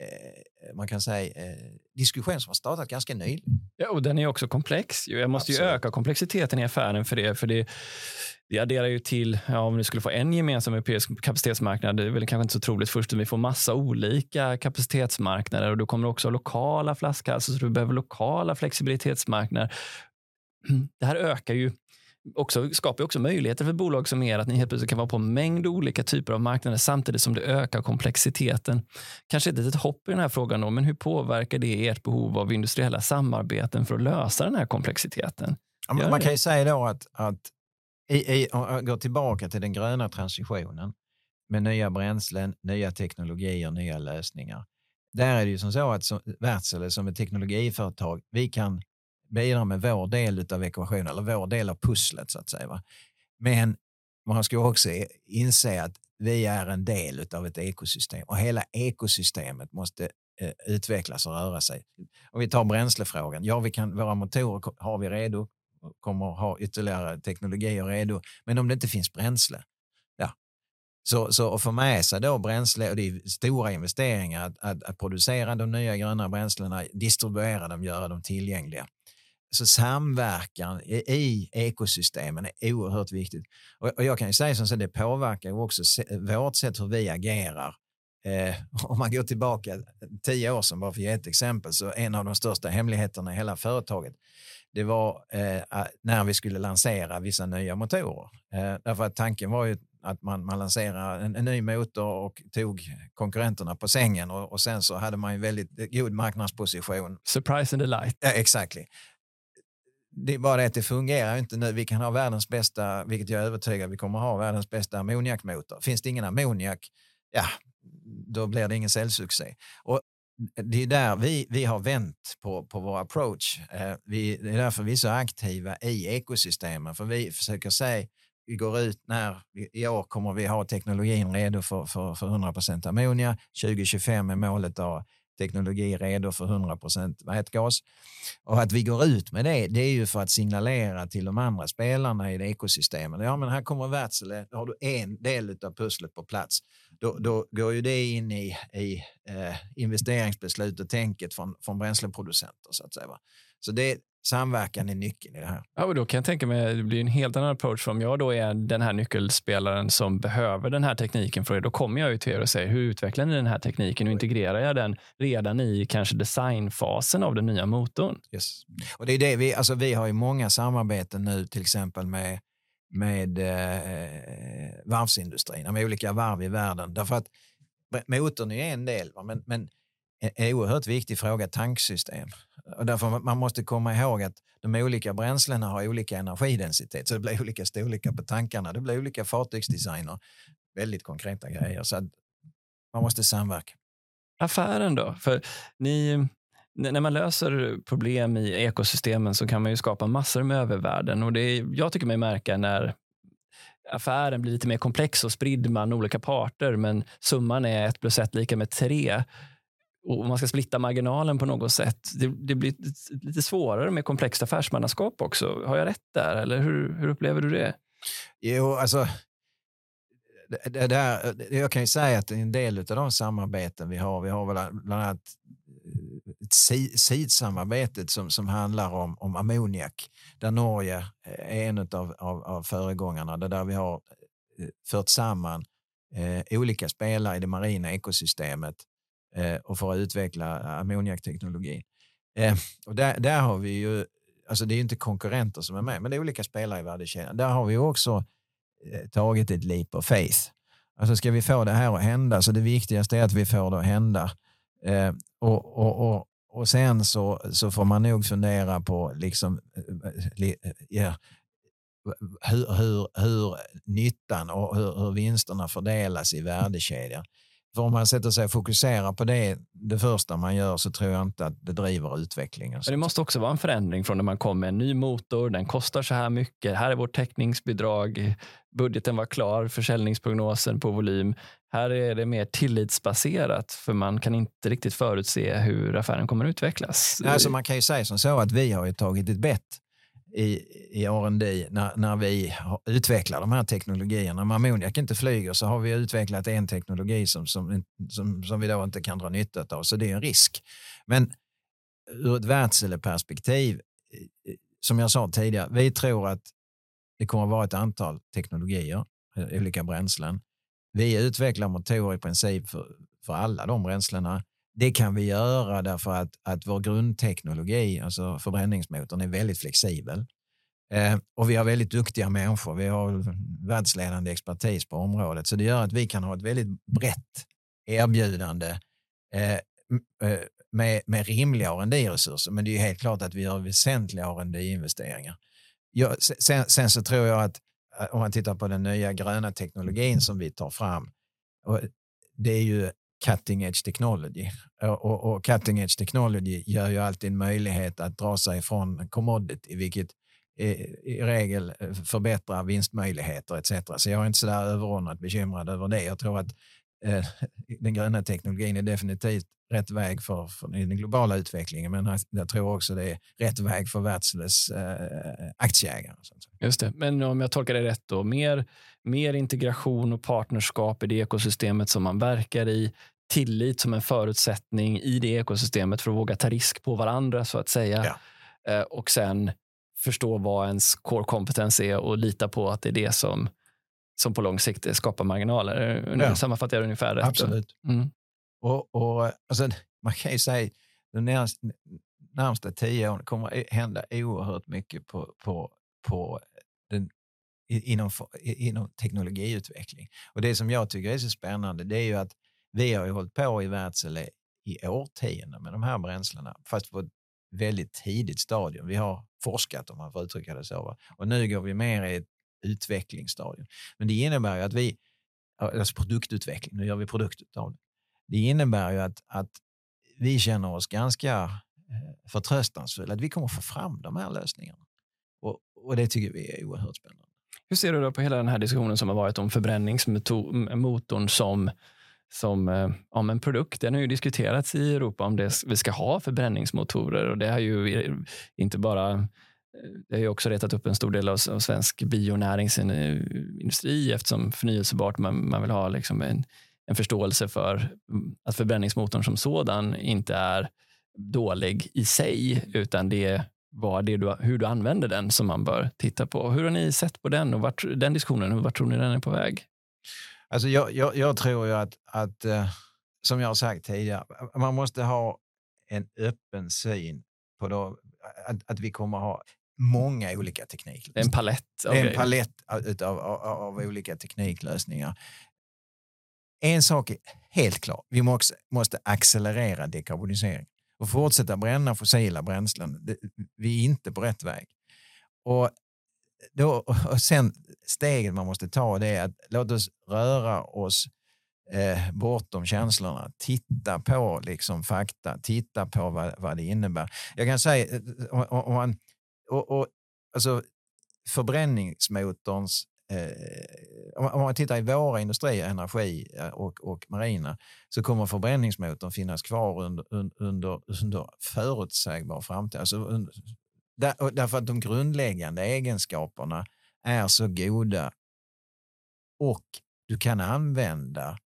Speaker 2: Eh, man kan säga, eh, diskussion som har startat ganska nyligen.
Speaker 1: Ja, och den är också komplex. Jag måste Absolut. ju öka komplexiteten i affären för det. För det, det adderar ju till, ja, om vi skulle få en gemensam europeisk kapacitetsmarknad, det är väl kanske inte så troligt först, vi får massa olika kapacitetsmarknader och då kommer också lokala flaskhalsar, så du behöver lokala flexibilitetsmarknader. Det här ökar ju också, skapar också möjligheter för bolag som er att ni helt plötsligt kan vara på en mängd olika typer av marknader samtidigt som det ökar komplexiteten. Kanske ett litet hopp i den här frågan, då, men hur påverkar det ert behov av industriella samarbeten för att lösa den här komplexiteten?
Speaker 2: Ja, man kan ju säga då att, att i, i, gå tillbaka till den gröna transitionen med nya bränslen, nya teknologier, nya lösningar. Där är det ju som så att som, Wärtsilä som ett teknologiföretag, vi kan bidra med vår del av ekvationen, eller vår del av pusslet så att säga. Va? Men man ska också inse att vi är en del av ett ekosystem och hela ekosystemet måste eh, utvecklas och röra sig. Om vi tar bränslefrågan, ja, vi kan, våra motorer har vi redo, kommer ha ytterligare teknologier redo, men om det inte finns bränsle, ja. Så, så att få med sig då bränsle, och det är stora investeringar att, att, att producera de nya gröna bränslena, distribuera dem, göra dem tillgängliga. Så samverkan i ekosystemen är oerhört viktigt. Och, jag kan ju säga som så, det påverkar också vårt sätt hur vi agerar. Eh, om man går tillbaka tio år sedan, bara för att ge ett exempel, så en av de största hemligheterna i hela företaget, det var eh, när vi skulle lansera vissa nya motorer. Eh, därför att tanken var ju att man, man lanserade en, en, ny motor och tog konkurrenterna på sängen och, och sen så hade man ju väldigt god marknadsposition.
Speaker 1: Surprise and delight.
Speaker 2: Ja, exactly det är bara det att det fungerar inte nu. Vi kan ha världens bästa, vilket jag är övertygad vi kommer ha, världens bästa ammoniakmotor. Finns det ingen ammoniak, ja, då blir det ingen säljsuccé. Och det är där vi, vi har vänt på, på vår approach. Eh, vi, det är därför vi är så aktiva i ekosystemen, för vi försöker säga vi går ut när, i år kommer vi ha teknologin redo för, för, för 100% ammonia. 2025 är målet att teknologi redo för 100 vätgas. Och att vi går ut med det, det är ju för att signalera till de andra spelarna i det ekosystemet. Ja, men här kommer Wärtsilä, har du en del av pusslet på plats. Då, då går ju det in i, i eh, investeringsbeslut och tänket från, från bränsleproducenter. Så att säga. Så det, samverkan är nyckeln i det här.
Speaker 1: Ja, och då kan jag tänka mig det blir en helt annan approach. Om jag då är den här nyckelspelaren som behöver den här tekniken för er, då kommer jag ju till er och säger hur utvecklar ni den här tekniken och integrerar jag den redan i kanske designfasen av den nya motorn?
Speaker 2: Yes. Och det är det vi, alltså vi har ju många samarbeten nu till exempel med med eh, varvsindustrin, med olika varv i världen. Därför att motorn är en del, men, men en oerhört viktig fråga, tanksystem. Och därför man måste komma ihåg att de olika bränslena har olika energidensitet, så det blir olika storlekar på tankarna. Det blir olika fartygsdesigner. Väldigt konkreta grejer. Så man måste samverka.
Speaker 1: Affären då? För ni, när man löser problem i ekosystemen så kan man ju skapa massor med övervärden. Och det är, jag tycker mig märka när affären blir lite mer komplex och spridd man olika parter, men summan är ett plus ett lika med tre och man ska splitta marginalen på något sätt. Det, det, blir lite svårare med komplext affärsmannaskap också. Har jag rätt där? Eller hur, hur upplever du det?
Speaker 2: Jo, alltså det, det här, jag kan ju säga att en del av de samarbeten vi har, vi har väl bland annat eh, SID-samarbetet som, som handlar om, om ammoniak, där Norge eh, är en av, av, av föregångarna, där vi har eh, fört samman eh, olika spelare i det marina ekosystemet eh, och för att utveckla eh, ammoniakteknologin. Eh, och där, där har vi ju, alltså det är inte konkurrenter som är med, men det är olika spelare i värdekedjan. Där har vi också eh, tagit ett leap of faith. Alltså ska vi få det här att hända, så det viktigaste är att vi får det att hända. Eh, och, och, och, och sen så, så får man nog fundera på liksom, eh, eh ja, hur, hur, hur nyttan och hur, hur vinsterna fördelas i värdekedjan. För om man sätter sig och fokuserar på det, det första man gör, så tror jag inte att det driver utvecklingen.
Speaker 1: Men det måste också vara en förändring från när man kom med en ny motor, den kostar så här mycket, här är vårt täckningsbidrag, budgeten var klar, försäljningsprognosen på volym. Här är det mer tillitsbaserat, för man kan inte riktigt förutse hur affären kommer att utvecklas.
Speaker 2: Alltså man kan ju säga som så att vi har tagit ett bett i, i R&D när, när vi utvecklar de här teknologierna. Om ammoniak inte flyger så har vi utvecklat en teknologi som, som, som, som vi då inte kan dra nytta av, så det är en risk. Men ur ett världseleperspektiv, som jag sa tidigare, vi tror att det kommer att vara ett antal teknologier, eh, olika bränslen. Vi utvecklar motorer i princip för, för alla de bränslena. Det kan vi göra därför att, att vår grundteknologi, alltså förbränningsmotorn, är väldigt flexibel. Eh, och vi har väldigt duktiga människor. Vi har världsledande expertis på området. Så det gör att vi kan ha ett väldigt brett erbjudande eh, eh med, med rimliga R&D-resurser. Men det är helt klart att vi gör väsentliga R&D-investeringar. Sen, sen, så tror jag att eh, om man tittar på den nya gröna teknologin som vi tar fram. det är ju cutting edge technology. Och, och, cutting edge technology gör ju alltid en möjlighet att dra sig från commodity, vilket i, i regel eh, förbättrar vinstmöjligheter etc. Så jag är inte så där överordnat bekymrad över det. Jag tror att eh, den gröna teknologin är definitivt rätt väg för, för den globala utvecklingen, men jag tror också det är rätt väg för Wärtsiläs eh, aktieägare.
Speaker 1: Just det, men om jag tolkar det rätt då, mer, mer integration och partnerskap i det ekosystemet som man verkar i, tillit som en förutsättning i det ekosystemet för att våga ta risk på varandra så att säga. Ja. Eh, och sen förstå vad ens core kompetens är och lita på att det är det som, som på lång sikt skapar marginaler. Ja. Sammanfattar jag ungefär rätt?
Speaker 2: Absolut. Mm. Och, och, alltså, man kan ju säga de närmaste, närmsta tio åren kommer hända oerhört mycket på, på, på den, inom, inom teknologiutveckling. Och Det som jag tycker är så spännande det är ju att vi har ju hållit på i Wärtsilä i årtionden med de här bränslena, fast på ett väldigt tidigt stadium. Vi har forskat om man får uttrycka det så. Va? Och nu går vi mer i ett utvecklingsstadium. Men det innebär ju att vi, alltså produktutveckling, nu gör vi produkt av det. Det innebär ju att, att vi känner oss ganska eh, förtröstansfulla att vi kommer få fram de här lösningarna. Och, och det tycker vi är oerhört spännande.
Speaker 1: Hur ser du då på hela den här diskussionen som har varit om förbränningsmotorn som som eh, ja, om en produkt. Den har ju diskuterats i Europa om det, vi ska ha förbränningsmotorer och det har ju inte bara eh, det har ju också retat upp en stor del av, svensk bionäringsindustri eh, eftersom förnyelsebart man, man vill ha liksom en, en förståelse för mm, att förbränningsmotorn som sådan inte är dålig i sig utan det är vad det du, hur du använder den som man bör titta på. Hur har ni sett på den och vart, den diskussionen? Vart tror ni den är på väg?
Speaker 2: Alltså jag, jag, jag tror ju att, att eh, som jag har sagt tidigare, man måste ha en öppen syn på då, att, att vi kommer ha många olika tekniker.
Speaker 1: En palett.
Speaker 2: Av en palett av, av, av, olika tekniklösningar. En sak är helt klar, vi måste, måste accelerera dekarbonisering och fortsätta bränna fossila bränslen. Vi är inte på rätt väg. Och då, och sen steget man måste ta det är att låt oss röra oss eh, bortom känslorna. Titta på liksom fakta, titta på vad, vad det innebär. Jag kan säga, eh, om, och, man, och, och, alltså, förbränningsmotorns Eh, om man tittar i våra industrier, energi eh, och, och marina, så kommer förbränningsmotorn finnas kvar under, under, under förutsägbar framtid. Alltså under, där, därför att de grundläggande egenskaperna är så goda och du kan använda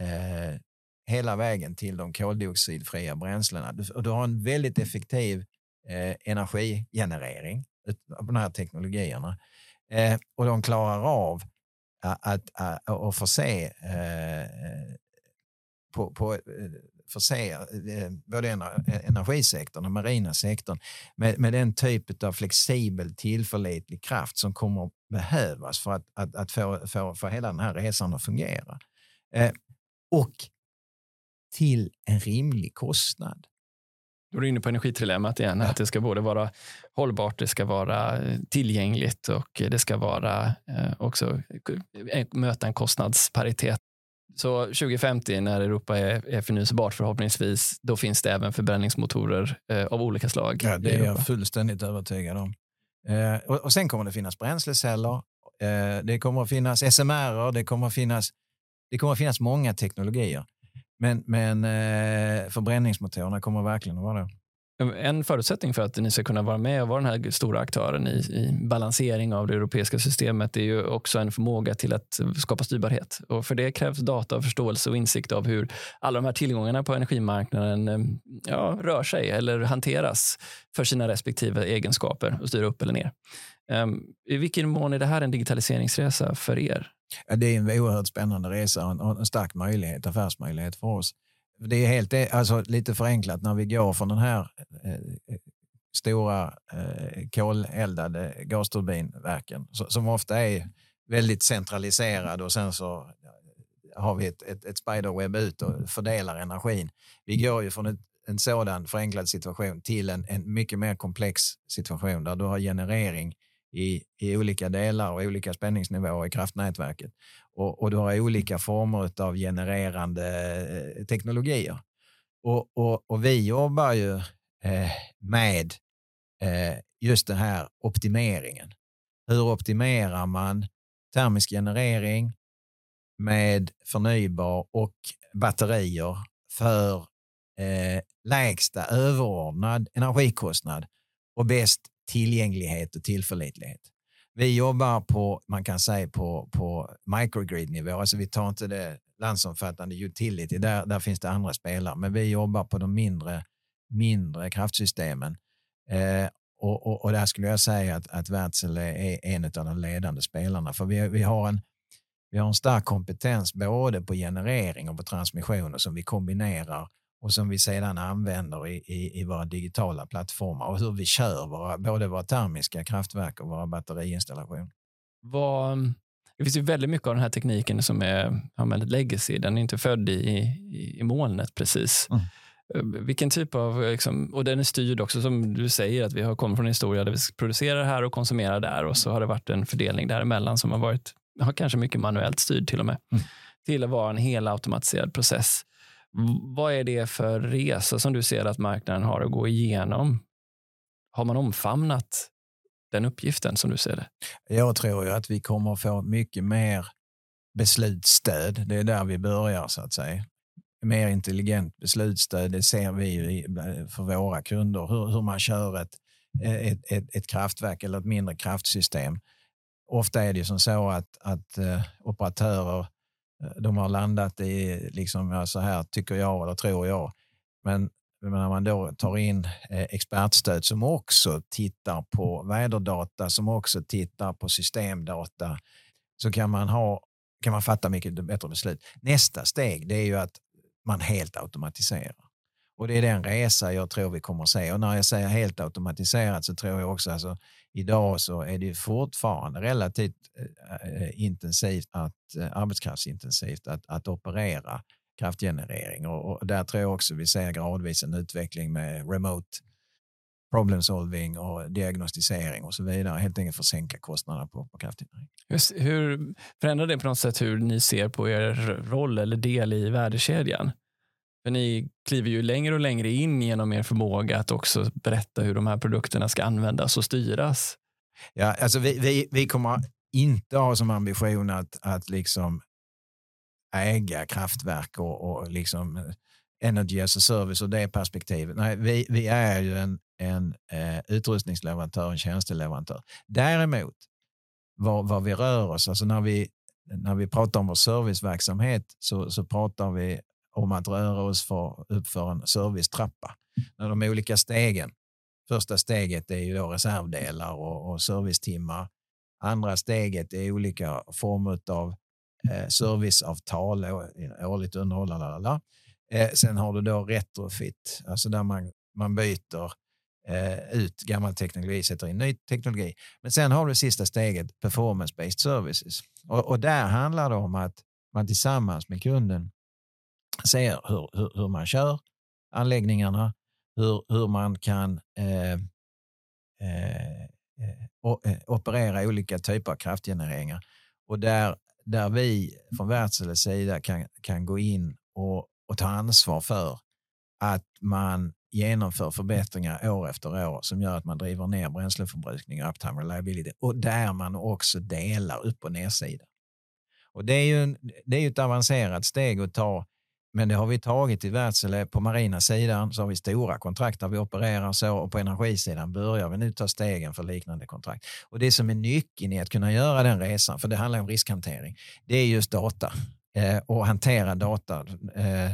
Speaker 2: eh, hela vägen till de koldioxidfria bränslena. Du, och du har en väldigt effektiv eh, energigenerering av de här teknologierna. Eh, och de klarar av att, att, att, att förse eh, på, på eh, förse eh, både energisektorn och marina sektorn med, med den typ av flexibel, tillförlitlig kraft som kommer behövas för att, att, att få, få, få hela den här resan att fungera. Eh, och till en rimlig kostnad.
Speaker 1: Då är du inne på energitrilemmat igen, att det ska både vara hållbart, det ska vara eh, tillgängligt och det ska vara eh, också möta en kostnadsparitet så 2050 när Europa är, är förnyelsebart förhoppningsvis, då finns det även förbränningsmotorer eh, av olika slag.
Speaker 2: Ja, det är jag fullständigt övertygad om. Eh, och, och, sen kommer det finnas bränsleceller, eh, det kommer att finnas SMR, det kommer att finnas, det kommer att finnas många teknologier. Men, men eh, förbränningsmotorerna kommer verkligen att vara det.
Speaker 1: Ehm, en förutsättning för att ni ska kunna vara med och vara den här stora aktören i, i balansering av det europeiska systemet är ju också en förmåga till att skapa styrbarhet. Och för det krävs data, förståelse och insikt av hur alla de här tillgångarna på energimarknaden ehm, ja, rör sig eller hanteras för sina respektive egenskaper och styra upp eller ner. Um, I vilken mån är det här en digitaliseringsresa för er?
Speaker 2: Ja, det är en oerhört spännande resa och en stark möjlighet, affärsmöjlighet för oss det är helt, e- alltså, lite förenklat när vi går från den här eh, eh stora eh, koleldade gasturbinverken som ofta är väldigt centraliserade och sen så har vi ett, ett, ett spiderweb ut och fördelar energin. Vi går ju från ett, en sådan förenklad situation till en, en mycket mer komplex situation där du har generering i, i olika delar och olika spänningsnivåer i kraftnätverket. Och, och du har olika former av genererande eh, teknologier. Och, och, och vi jobbar ju eh, med eh, just den här optimeringen. Hur optimerar man termisk generering med förnybar och batterier för eh, lägsta överordnad energikostnad och bäst tillgänglighet och tillförlitlighet. Vi jobbar på, man kan säga på, på microgrid-nivå, alltså vi tar inte det landsomfattande utility, där, där finns det andra spelare, men vi jobbar på de mindre, mindre kraftsystemen. Eh, och, och, och, där skulle jag säga att, att Wärtsilä är en av de ledande spelarna, för vi, vi, har en, vi har en stark kompetens både på generering och på transmissioner som vi kombinerar och som vi sedan använder i, i, i våra digitala plattformar och hur vi kör våra, både våra termiska kraftverk och våra batteriinstallationer.
Speaker 1: Vad, det finns ju väldigt mycket av den här tekniken som är ja, legacy. Den är inte född i, i, i molnet precis. Mm. Eh, vilken typ av, liksom, och den är styrd också som du säger att vi har kommit från en historia där vi producerar här och konsumerar där och så har det varit en fördelning däremellan som har varit, har kanske mycket manuellt styrd till och med, mm. till att vara en helautomatiserad process. Vad är det för resa som du ser att marknaden har att gå igenom? Har man omfamnat den uppgiften som du ser det?
Speaker 2: Jag tror ju att vi kommer få mycket mer beslutsstöd. Det är där vi börjar så att säga. Mer intelligent beslutsstöd, det ser vi för våra kunder. Hur, hur man kör ett, ett, ett, ett, kraftverk eller ett mindre kraftsystem. Ofta är det som så att, att uh, operatörer Eh, de har landat i, liksom, ja, så här tycker jag eller tror jag. Men när man då tar in eh, expertstöd som också tittar på väderdata, som också tittar på systemdata, så kan man, ha, kan man fatta mycket bättre beslut. Nästa steg det är ju att man helt automatiserar. Och det är den resa jag tror vi kommer att se. Och när jag säger helt automatiserat så tror jag också, alltså, idag så är det fortfarande relativt eh, eh, intensivt, att, eh, arbetskraftsintensivt att, att operera kraftgenerering. Och, och, där tror jag också vi ser gradvis en utveckling med remote problem solving och diagnostisering och så vidare. Helt enkelt för att sänka kostnaderna på, på kraftgenerering.
Speaker 1: Hur, hur förändrar det på något sätt hur ni ser på er roll eller del i värdekedjan? För ni kliver ju längre och längre in genom er förmåga att också berätta hur de här produkterna ska användas och styras.
Speaker 2: Ja, alltså vi, vi, vi kommer inte ha som ambition att, att liksom äga kraftverk och, och liksom eh, energy as a service och det perspektivet. Nej, vi, vi är ju en, en eh, utrustningsleverantör, en tjänsteleverantör. Däremot, var, var vi rör oss, alltså när vi, när vi pratar om vår serviceverksamhet så, så pratar vi om att röra oss för, uppför en servicetrappa. När de olika stegen. Första steget är ju då reservdelar och, och servicetimmar. Andra steget är olika former av eh, serviceavtal, årligt underhåll. Lalala. Eh, sen har du då retrofit, alltså där man, man byter eh, ut gammal teknologi, sätter in ny teknologi. Men sen har du sista steget, performance-based services. Och, och där handlar det om att man tillsammans med kunden ser hur, hur, hur man kör anläggningarna, hur, hur man kan eh, eh, eh, eh operera olika typer av kraftgenereringar. Och där, där vi från Wärtsiläs sida kan, kan gå in och, och ta ansvar för att man genomför förbättringar år efter år som gör att man driver ner bränsleförbrukning och uptime reliability och där man också delar upp och nedsida. Och det är ju en, det är ett avancerat steg att ta men det har vi tagit i Wärtsilä. På marina sidan så har vi stora kontrakt där vi opererar så och på energisidan börjar vi nu ta stegen för liknande kontrakt. Och det som är nyckeln i att kunna göra den resan, för det handlar om riskhantering, det är just data eh, och hantera data eh,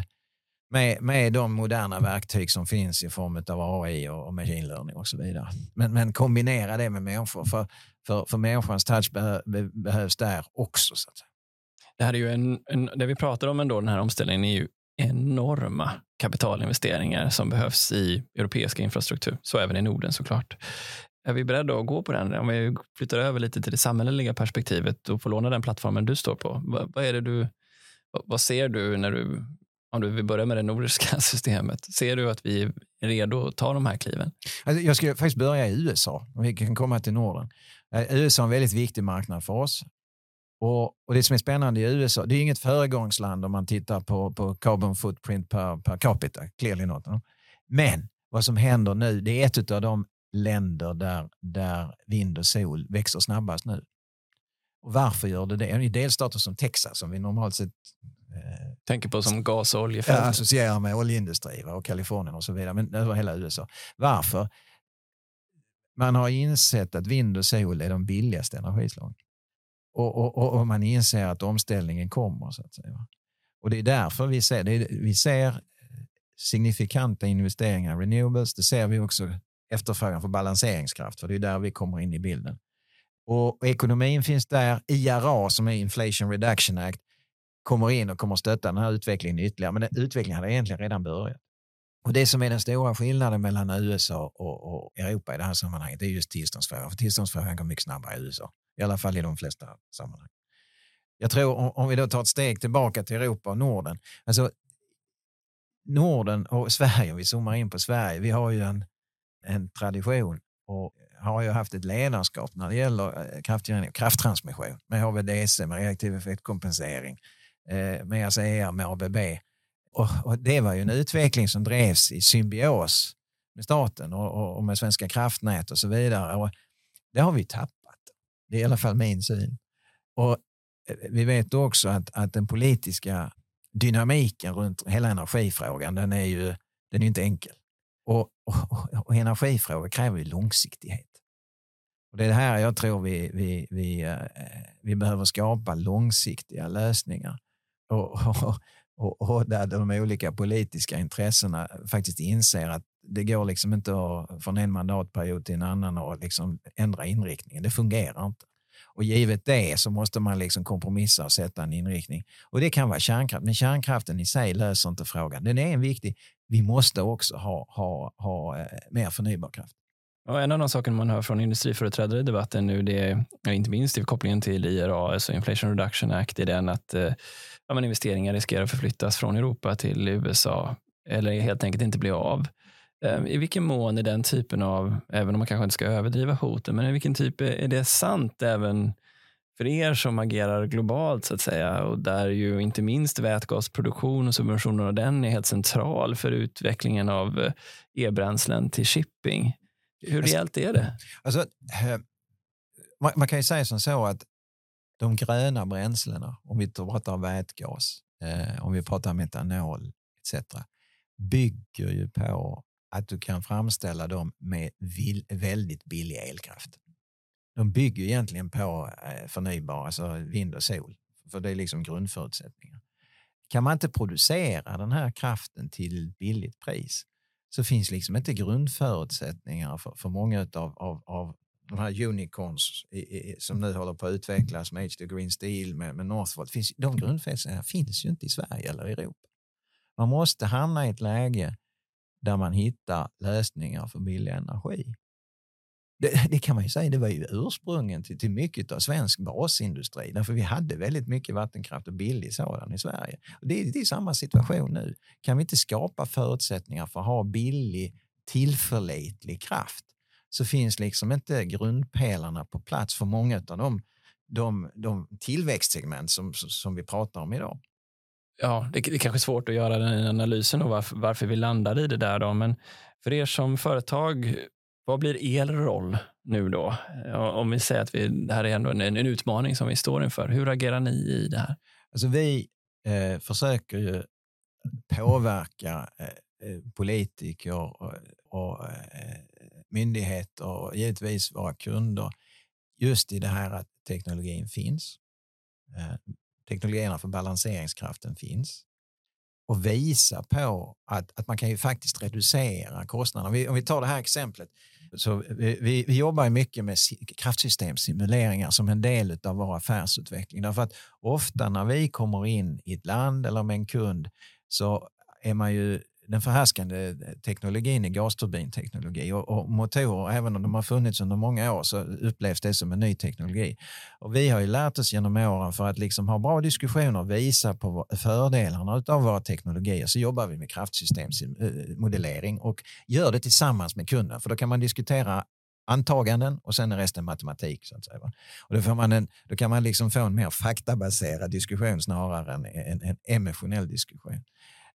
Speaker 2: med, med de moderna verktyg som finns i form av AI och, och machine learning och så vidare. Men, men kombinera det med människor, för, för, för människans touch be, be, behövs där också. Så att säga.
Speaker 1: Det här är ju en, en, det vi pratar om ändå, den här omställningen, är ju enorma kapitalinvesteringar som behövs i europeiska infrastruktur, så även i Norden såklart. Är vi beredda att gå på den? Om vi flyttar över lite till det samhälleliga perspektivet och får låna den plattformen du står på. Vad, vad är det du, vad ser du när du, om du vill börja med det nordiska systemet, ser du att vi är redo att ta de här kliven?
Speaker 2: Alltså jag skulle faktiskt börja i USA, om vi kan komma till Norden. Eh, USA är en väldigt viktig marknad för oss. Och, och, Det som är spännande i USA, det är inget föregångsland om man tittar på, på carbon footprint per, per capita, clearly not. Men vad som händer nu, det är ett av de länder där, där vind och sol växer snabbast nu. Och varför gör det det? I delstater som Texas, som vi normalt sett
Speaker 1: eh, tänker på som gas och oljefält. Ja,
Speaker 2: associerar med oljeindustri va, och Kalifornien och så vidare, men över hela USA. Varför? Man har insett att vind och sol är de billigaste energislagen. Och, och, och, och, man inser att omställningen kommer. Så att säga. Och Det är därför vi ser, är, vi ser eh, signifikanta investeringar i renewables. Det ser vi också efterfrågan för balanseringskraft, för det är där vi kommer in i bilden. Och, ekonomin finns där. IRA, som är Inflation Reduction Act, kommer in och kommer stötta den här utvecklingen ytterligare. Men den utvecklingen hade egentligen redan börjat. Och Det som är den stora skillnaden mellan USA och, och Europa i det här sammanhanget är just tillståndsfrågan. För tillståndsfrågan går mycket snabbare i USA, i alla fall i de flesta sammanhang. Jag tror, om vi då tar ett steg tillbaka till Europa och Norden. Alltså, Norden och Sverige, om vi zoomar in på Sverige, vi har ju en, en tradition och har ju haft ett ledarskap när det gäller eh, krafttransmission med HVDC, med reaktiv effektkompensering, eh, med ASEA, med ABB. Och, och, det var ju en utveckling som drevs i symbios med staten och, och, med Svenska kraftnät och så vidare. Och det har vi tappat. Det är i alla fall min syn. Och eh, vi vet också att, att den politiska dynamiken runt hela energifrågan, den är ju den är inte enkel. Och, och, och energifrågor kräver ju långsiktighet. Och det är det här jag tror vi, vi, vi, eh, vi behöver skapa långsiktiga lösningar. Och, och, och, och, där de olika politiska intressena faktiskt inser att det går liksom inte att från en mandatperiod till en annan och liksom ändra inriktningen. Det fungerar inte. Och givet det så måste man liksom kompromissa och sätta en inriktning. Och det kan vara kärnkraft, men kärnkraften i sig löser inte frågan. Den är en viktig. Vi måste också ha, ha, ha eh, mer förnybar kraft.
Speaker 1: Och en av de saker man hör från industriföreträdare i debatten nu, det är, inte minst i kopplingen till IRA, alltså Inflation Reduction Act, är den att eh, ja, investeringar riskerar att förflyttas från Europa till USA eller helt enkelt inte bli av. Eh, I vilken mån är den typen av, även om man kanske inte ska överdriva hoten, men i vilken typ är det sant även för er som agerar globalt så att säga och där ju inte minst vätgasproduktion och subventioner av den är helt central för utvecklingen av eh, e-bränslen till shipping. Hur alltså, rejält är det?
Speaker 2: Alltså, eh, man, man, kan ju säga som så att de gröna bränslena, om vi pratar vätgas, eh, om vi pratar metanol etc. bygger ju på att du kan framställa dem med väldigt billig elkraft. De bygger egentligen på eh, förnybar, alltså vind och sol, för det är liksom grundförutsättningar. Kan man inte producera den här kraften till billigt pris så finns liksom inte grundförutsättningar för, för många av, av, av de här unicorns i, i, som nu håller på att utvecklas med H2 Green Steel, med, med Northvolt. Finns, de grundförutsättningarna finns ju inte i Sverige eller Europa. Man måste hamna i ett läge där man hittar lösningar för billig energi. Det, det, kan man ju säga, det var ju ursprungen till, till mycket av svensk basindustri. Därför vi hade väldigt mycket vattenkraft och billig sådan i Sverige. Och det, det är samma situation nu. Kan vi inte skapa förutsättningar för att ha billig, tillförlitlig kraft så finns liksom inte grundpelarna på plats för många av de, de, de tillväxtsegment som, som vi pratar om idag
Speaker 1: ja, det, det är kanske är svårt att göra den analysen och varför, varför vi landade i det där. Då. Men för er som företag, vad blir er roll nu då? Om vi säger att vi, det här är ändå en, en utmaning som vi står inför. Hur agerar ni i det här?
Speaker 2: Alltså vi eh, försöker ju påverka eh, eh politiker och, och eh, myndigheter och givetvis våra kunder just i det här att teknologin finns. Eh, Teknologierna för balanseringskraften finns och visa på att, att man kan ju faktiskt reducera kostnaderna. Om vi, om vi tar det här exemplet. Så vi, vi, vi jobbar mycket med kraftsystemsimuleringar som en del av vår affärsutveckling. Därför att ofta när vi kommer in i ett land eller med en kund så är man ju den förhärskande teknologin är gasturbinteknologi och, och motorer, även om de har funnits under många år, så upplevs det som en ny teknologi. Och vi har ju lärt oss genom åren för att liksom ha bra diskussioner och visa på fördelarna av våra teknologier så jobbar vi med kraftsystemsmodellering och gör det tillsammans med kunden, för då kan man diskutera antaganden och sen är resten matematik. Så att säga. Och då, får man en, då kan man liksom få en mer faktabaserad diskussion snarare än en, en emotionell diskussion.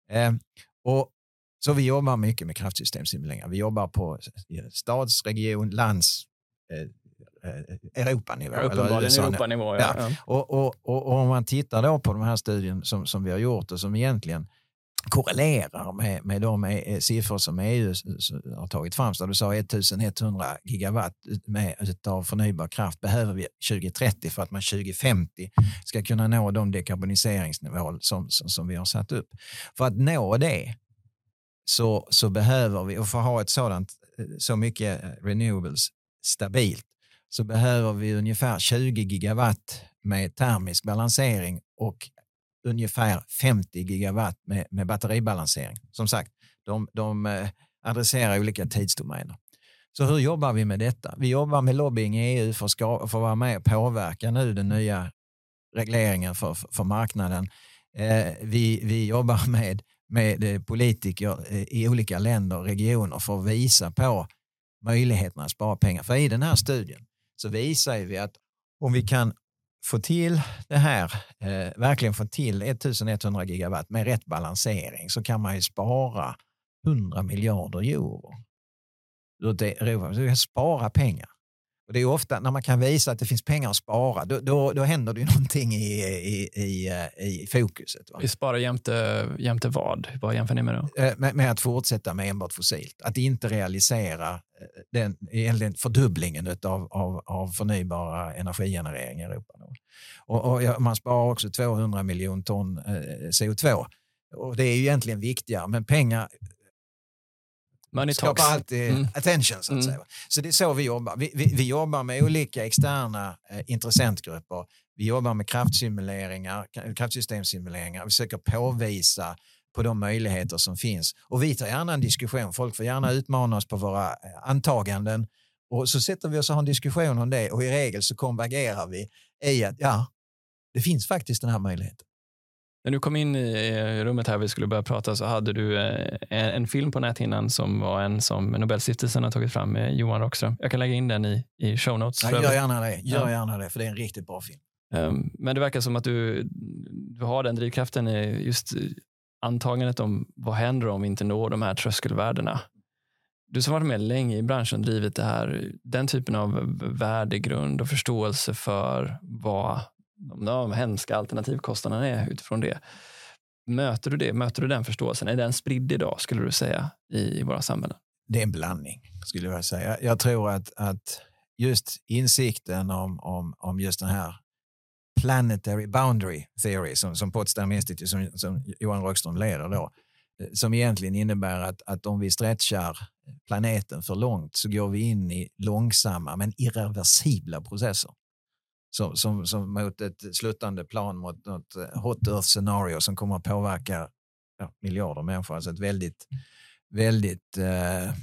Speaker 2: Eh, och så vi jobbar mycket med kraftsystemsimuleringar. Vi jobbar på stads, region, lands, eh, eh, Europanivå.
Speaker 1: Uppenbarligen Europanivå, ja. ja.
Speaker 2: Och, och, och, och, om man tittar då på de här studierna som, som vi har gjort och som egentligen korrelerar med, med de e, siffror som EU har tagit fram. Så du sa 1100 gigawatt med, av förnybar kraft behöver vi 2030 för att man 2050 ska kunna nå de dekarboniseringsmål som, som, som vi har satt upp. För att nå det så, så behöver vi, och för att ha ett sådant, eh, så mycket eh, renewables stabilt, så behöver vi ungefär 20 gigawatt med termisk balansering och ungefär 50 gigawatt med, med batteribalansering. Som sagt, de, de eh, adresserar olika tidsdomäner. Så hur jobbar vi med detta? Vi jobbar med lobbying i EU för att, ska, för att vara med och påverka nu den nya regleringen för, för marknaden. Eh, vi, vi jobbar med, med eh, politiker eh, i olika länder och regioner för att visa på möjligheterna att spara pengar. För i den här studien så visar vi att om vi kan få till det här, eh, verkligen få till 1100 gigawatt med rätt balansering så kan man ju spara 100 miljarder euro. Vi vill spara pengar. Och det är ofta när man kan visa att det finns pengar att spara, då, då, då händer det ju någonting i, i, i, eh, i fokuset. Va?
Speaker 1: Vi sparar jämte, jämte vad? Vad jämför ni med då?
Speaker 2: Eh, med, med, att fortsätta med enbart fossilt. Att inte realisera eh, den egentligen fördubblingen av, av, av förnybara energigenerering i Europa. Och, och man sparar också 200 miljoner ton CO2. Och det är ju egentligen viktigare, men pengar
Speaker 1: Money
Speaker 2: skapar
Speaker 1: talks.
Speaker 2: alltid mm. attention. Så, att mm. säga. så det är så vi jobbar. Vi, vi, vi jobbar med olika externa eh, intressentgrupper. Vi jobbar med kraftsimuleringar, kraftsystemsimuleringar. Vi försöker påvisa på de möjligheter som finns. Och vi tar gärna en diskussion. Folk får gärna utmana oss på våra eh, antaganden. Och så sätter vi oss och har en diskussion om det och i regel så konvergerar vi i att ja, det finns faktiskt den här möjligheten.
Speaker 1: När du kom in i rummet här vi skulle börja prata så hade du eh, en film på näthinnan som var en som Nobelstiftelsen har tagit fram med Johan Rockström. Jag kan lägga in den i, i show notes.
Speaker 2: Ja, gör gärna det. Gör gärna det, för det är en riktigt bra film.
Speaker 1: Um, men det verkar som att du, du har den drivkraften i just antagandet om vad händer om vi inte når de här tröskelvärdena. Du som varit med länge i branschen drivit det här, den typen av värdegrund och förståelse för vad de hemska alternativkostnaderna är utifrån det. Möter du det? Möter du den förståelsen? Är den spridd idag, skulle du säga, i våra samhällen?
Speaker 2: Det är en blandning, skulle jag säga. Jag tror att, att just insikten om, om, om just den här planetary boundary theory som, som Potsdam Institute, som, som Johan Rockström leder då, eh, som egentligen innebär att, att om vi stretchar planeten för långt så går vi in i långsamma men irreversibla processer som, som, som mot ett sluttande plan mot något eh, hot earth scenario som kommer att påverka ja, miljarder människor. Alltså ett väldigt, väldigt eh, eh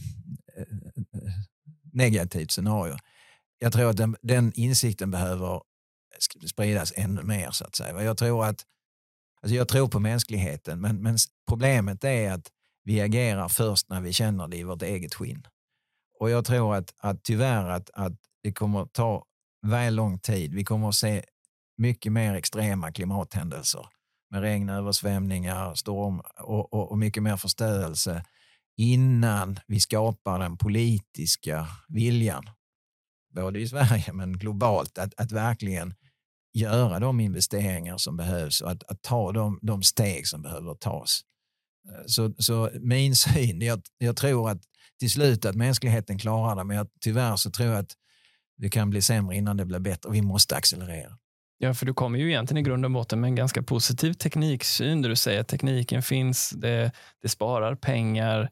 Speaker 2: negativt scenario. Jag tror att den, den, insikten behöver spridas ännu mer. så att säga. Jag tror, att, alltså jag tror på mänskligheten, men, men problemet är att vi agerar först när vi känner det i vårt eget skinn. Och jag tror att, att tyvärr att, att det kommer ta väl lång tid. Vi kommer att se mycket mer extrema klimathändelser med regn, översvämningar, storm och, och, och mycket mer förstörelse innan vi skapar den politiska viljan, både i Sverige men globalt, att, att verkligen göra de investeringar som behövs och att, att ta de, de steg som behöver tas. Eh, så, så min syn, jag, jag tror att till slut att mänskligheten klarar det, men jag, tyvärr så tror jag att det kan bli sämre innan det blir bättre och vi måste accelerera.
Speaker 1: Ja, för du kommer ju egentligen i grund och botten med en ganska positiv tekniksyn där du säger att tekniken finns, det, det sparar pengar.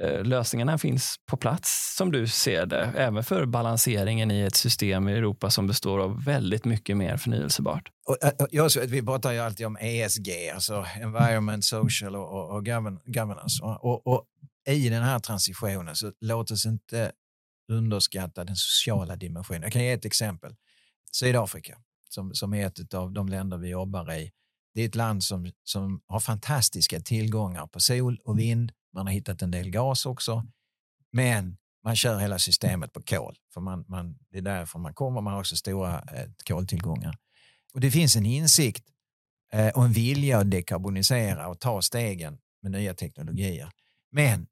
Speaker 1: Eh, lösningarna finns på plats som du ser det, även för balanseringen i ett system i Europa som består av väldigt mycket mer förnyelsebart.
Speaker 2: Och, eh, jag, vi pratar ju alltid om ESG, alltså environment, social och, och governance. Och, och, i den här transitionen så låt oss inte underskatta den sociala dimensionen. Jag kan ge ett exempel. Sydafrika, som, som är ett av de länder vi jobbar i. Det är ett land som, som har fantastiska tillgångar på sol och vind, man har hittat en del gas också. Men man kör hela systemet på kol. För man, man, det är därför man kommer. Man har också stora eh, koltillgångar. Och det finns en insikt eh, och en vilja att dekarbonisera och ta stegen med nya teknologier. Men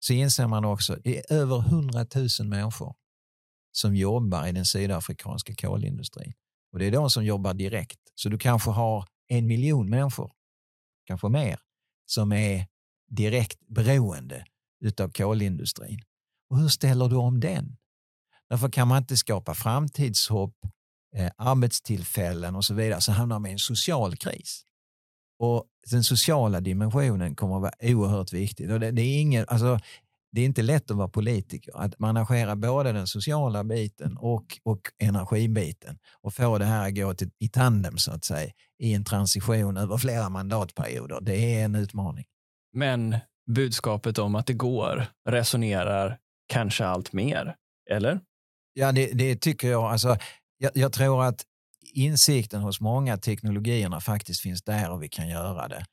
Speaker 2: så inser man också att det är över 100 000 människor som jobbar i den sydafrikanska kolindustrin. Och det är de som jobbar direkt. Så du kanske har en miljon människor, kanske mer, som är direkt beroende utav kolindustrin. Och hur ställer du om den? Därför kan man inte skapa framtidshopp, eh, arbetstillfällen och så vidare så hamnar man i en social kris. Och den sociala dimensionen kommer att vara oerhört viktig. Och det, det, är ingen, alltså, det är inte lätt att vara politiker, att managera både den sociala biten och, och energibiten och få det här att gå till, i tandem så att säga i en transition över flera mandatperioder. Det är en utmaning.
Speaker 1: Men budskapet om att det går resonerar kanske allt mer, eller?
Speaker 2: Ja, det, det tycker jag. Alltså, jag. Jag tror att insikten hos många att teknologierna faktiskt finns där och vi kan göra det.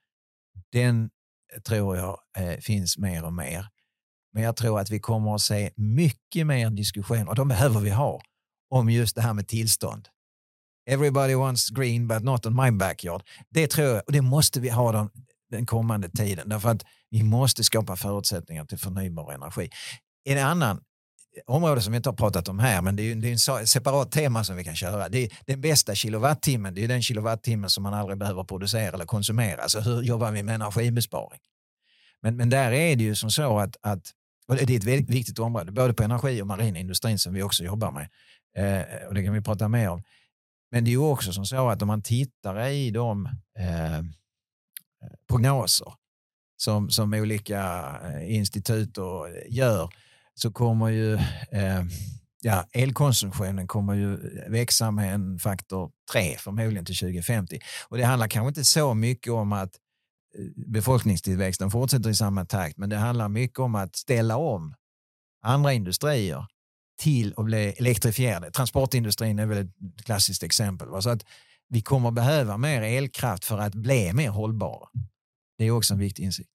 Speaker 2: Den eh, tror jag eh, finns mer och mer. Men jag tror att vi kommer att se mycket mer diskussion, och de behöver vi ha, om just det här med tillstånd. Everybody wants green but not on my backyard. Det tror jag, och det måste vi ha den, den kommande tiden. Därför att vi måste skapa förutsättningar till förnybar energi. En annan område som vi inte har pratat om här, men det är, det är en separat tema som vi kan köra. Det är den bästa kilowattimmen, det är den kilowattimmen som man aldrig behöver producera eller konsumera. Alltså hur jobbar vi med energibesparing? Men, men där är det ju som så att, att och det är ett väldigt viktigt område, både på energi och marinindustrin som vi också jobbar med. Eh, och det kan vi prata mer om. Men det är ju också som så att om man tittar i de eh, prognoser som, som olika eh, institut gör så kommer ju eh, ja, elkonsumtionen kommer ju växa med en faktor 3 förmodligen till 2050. Och det handlar kanske inte så mycket om att eh, befolkningstillväxten fortsätter i samma takt, men det handlar mycket om att ställa om andra industrier till att bli elektrifierade. Transportindustrin är väl ett klassiskt exempel. Så att vi kommer behöva mer elkraft för att bli mer hållbara. Det är också en viktig insikt.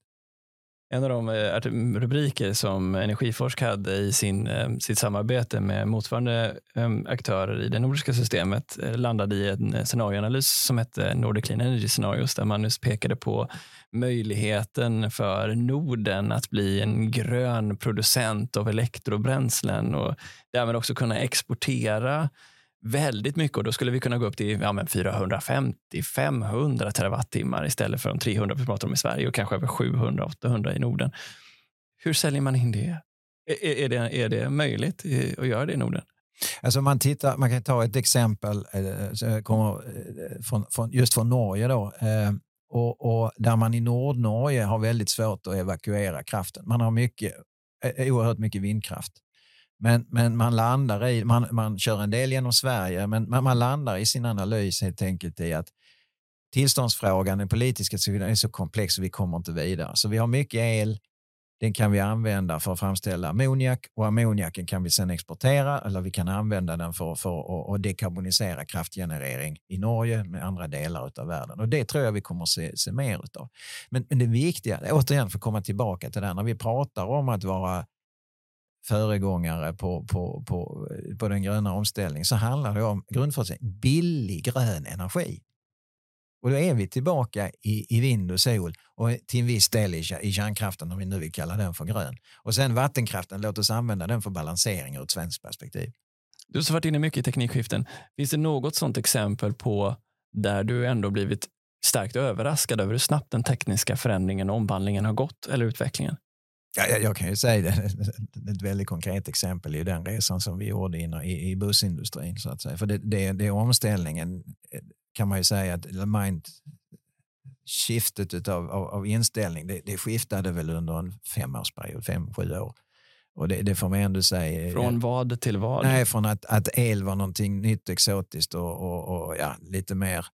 Speaker 1: En av de eh, rubriker som Energiforsk hade i sin, eh, sitt samarbete med motsvarande ehm, aktörer i det nordiska systemet eh, landade i en scenarioanalys som hette Nordic Clean Energy Scenarios där man just pekade på möjligheten för Norden att bli en grön producent av elektrobränslen och därmed också kunna exportera väldigt mycket och då skulle vi kunna gå upp till ja, 450-500 terawattimmar istället för de 300 vi pratar om i Sverige och kanske över 700-800 i Norden. Hur säljer man in det? Är, är, det? är det möjligt att göra det i Norden?
Speaker 2: Alltså man, tittar, man kan ta ett exempel eh, kommer eh, från, från, just från Norge. Då, eh, och, och, där man i Nordnorge har väldigt svårt att evakuera kraften. Man har mycket, oerhört mycket vindkraft. Men, men man landar i, man, man kör en del genom Sverige, men man, man landar i sin analys helt enkelt i att tillståndsfrågan, den politiska sidan, är så komplex och vi kommer inte vidare. Så vi har mycket el, den kan vi använda för att framställa ammoniak och ammoniaken kan vi sedan exportera eller vi kan använda den för, för att dekarbonisera kraftgenerering i Norge med andra delar av världen. Och det tror jag vi kommer att se, se mer av. Men, men det viktiga, återigen för att komma tillbaka till det, här, när vi pratar om att vara föregångare på, på, på, på den gröna omställningen så handlar det om grundförutsättning billig grön energi. Och då är vi tillbaka i, i vind och sol och till en viss del i, i kärnkraften om vi nu vill kalla den för grön. Och sen vattenkraften, låt oss använda den för balansering ur ett svenskt perspektiv.
Speaker 1: Du har varit inne mycket i teknikskiften. Finns det något sådant exempel på där du ändå blivit starkt överraskad över hur snabbt den tekniska förändringen och omvandlingen har gått eller utvecklingen?
Speaker 2: Ja, jag, jag kan ju säga det, ett väldigt konkret exempel är den resan som vi gjorde in i, i bussindustrin. Så att säga. För det, det, det omställningen eh, kan man ju säga att mind skiftet utav, av, av inställning, det, det skiftade väl under en femårsperiod, fem, sju år. Och det, det får man ändå säga.
Speaker 1: Från vad till vad?
Speaker 2: Nej, från att, att el var någonting nytt, exotiskt och, och, och ja, lite mer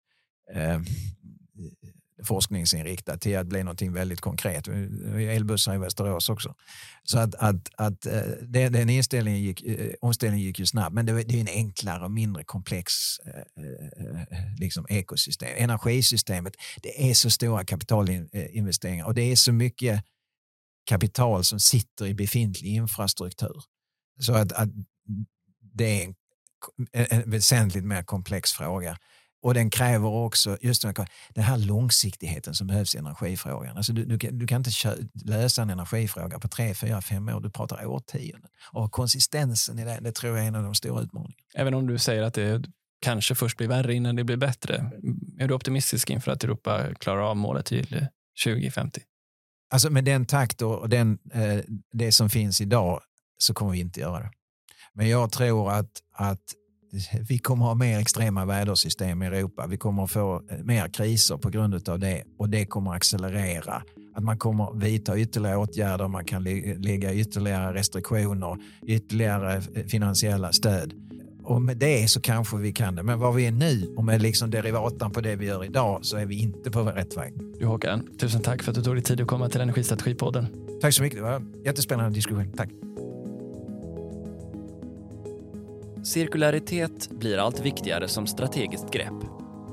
Speaker 2: eh, forskningsinriktat till att bli någonting väldigt konkret. Elbussar i Västerås också. Så att, att, att eh, den, den inställningen gick, eh, omställningen gick ju snabbt, men det, det är en enklare och mindre komplex eh, liksom ekosystem. Energisystemet, det är så stora kapitalinvesteringar och det är så mycket kapital som sitter i befintlig infrastruktur. Så att, att det är en, en väsentligt mer komplex fråga. Och den kräver också just den här långsiktigheten som behövs i energifrågan. Alltså du, du, du kan inte lösa en energifråga på tre, fyra, fem år. Du pratar årtionden. Och konsistensen i det, det tror jag är en av de stora utmaningarna.
Speaker 1: Även om du säger att det kanske först blir värre innan det blir bättre. Är du optimistisk inför att Europa klarar av målet till 2050?
Speaker 2: Alltså med den takt och den, eh, det som finns idag så kommer vi inte göra det. Men jag tror att, att vi kommer ha mer extrema vädersystem i Europa. Vi kommer få eh, mer kriser på grund av det och det kommer accelerera. Att man kommer vidta ytterligare åtgärder, man kan lägga ytterligare restriktioner, ytterligare eh, finansiella stöd. Och med det så kanske vi kan det. Men var vi är nu och med liksom derivatan på det vi gör idag så är vi inte på rätt väg.
Speaker 1: Du Håkan, tusen tack för att du tog dig tid att komma till Energistrategipodden.
Speaker 2: Tack så mycket. Det var en jättespännande diskussion. Tack.
Speaker 1: Cirkularitet blir allt viktigare som strategiskt grepp.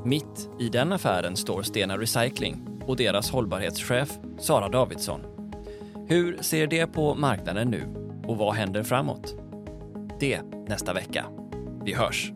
Speaker 1: Mitt i den affären står Stena Recycling och deras hållbarhetschef Sara Davidsson. Hur ser det på marknaden nu och vad händer framåt? Det nästa vecka. Vi hörs!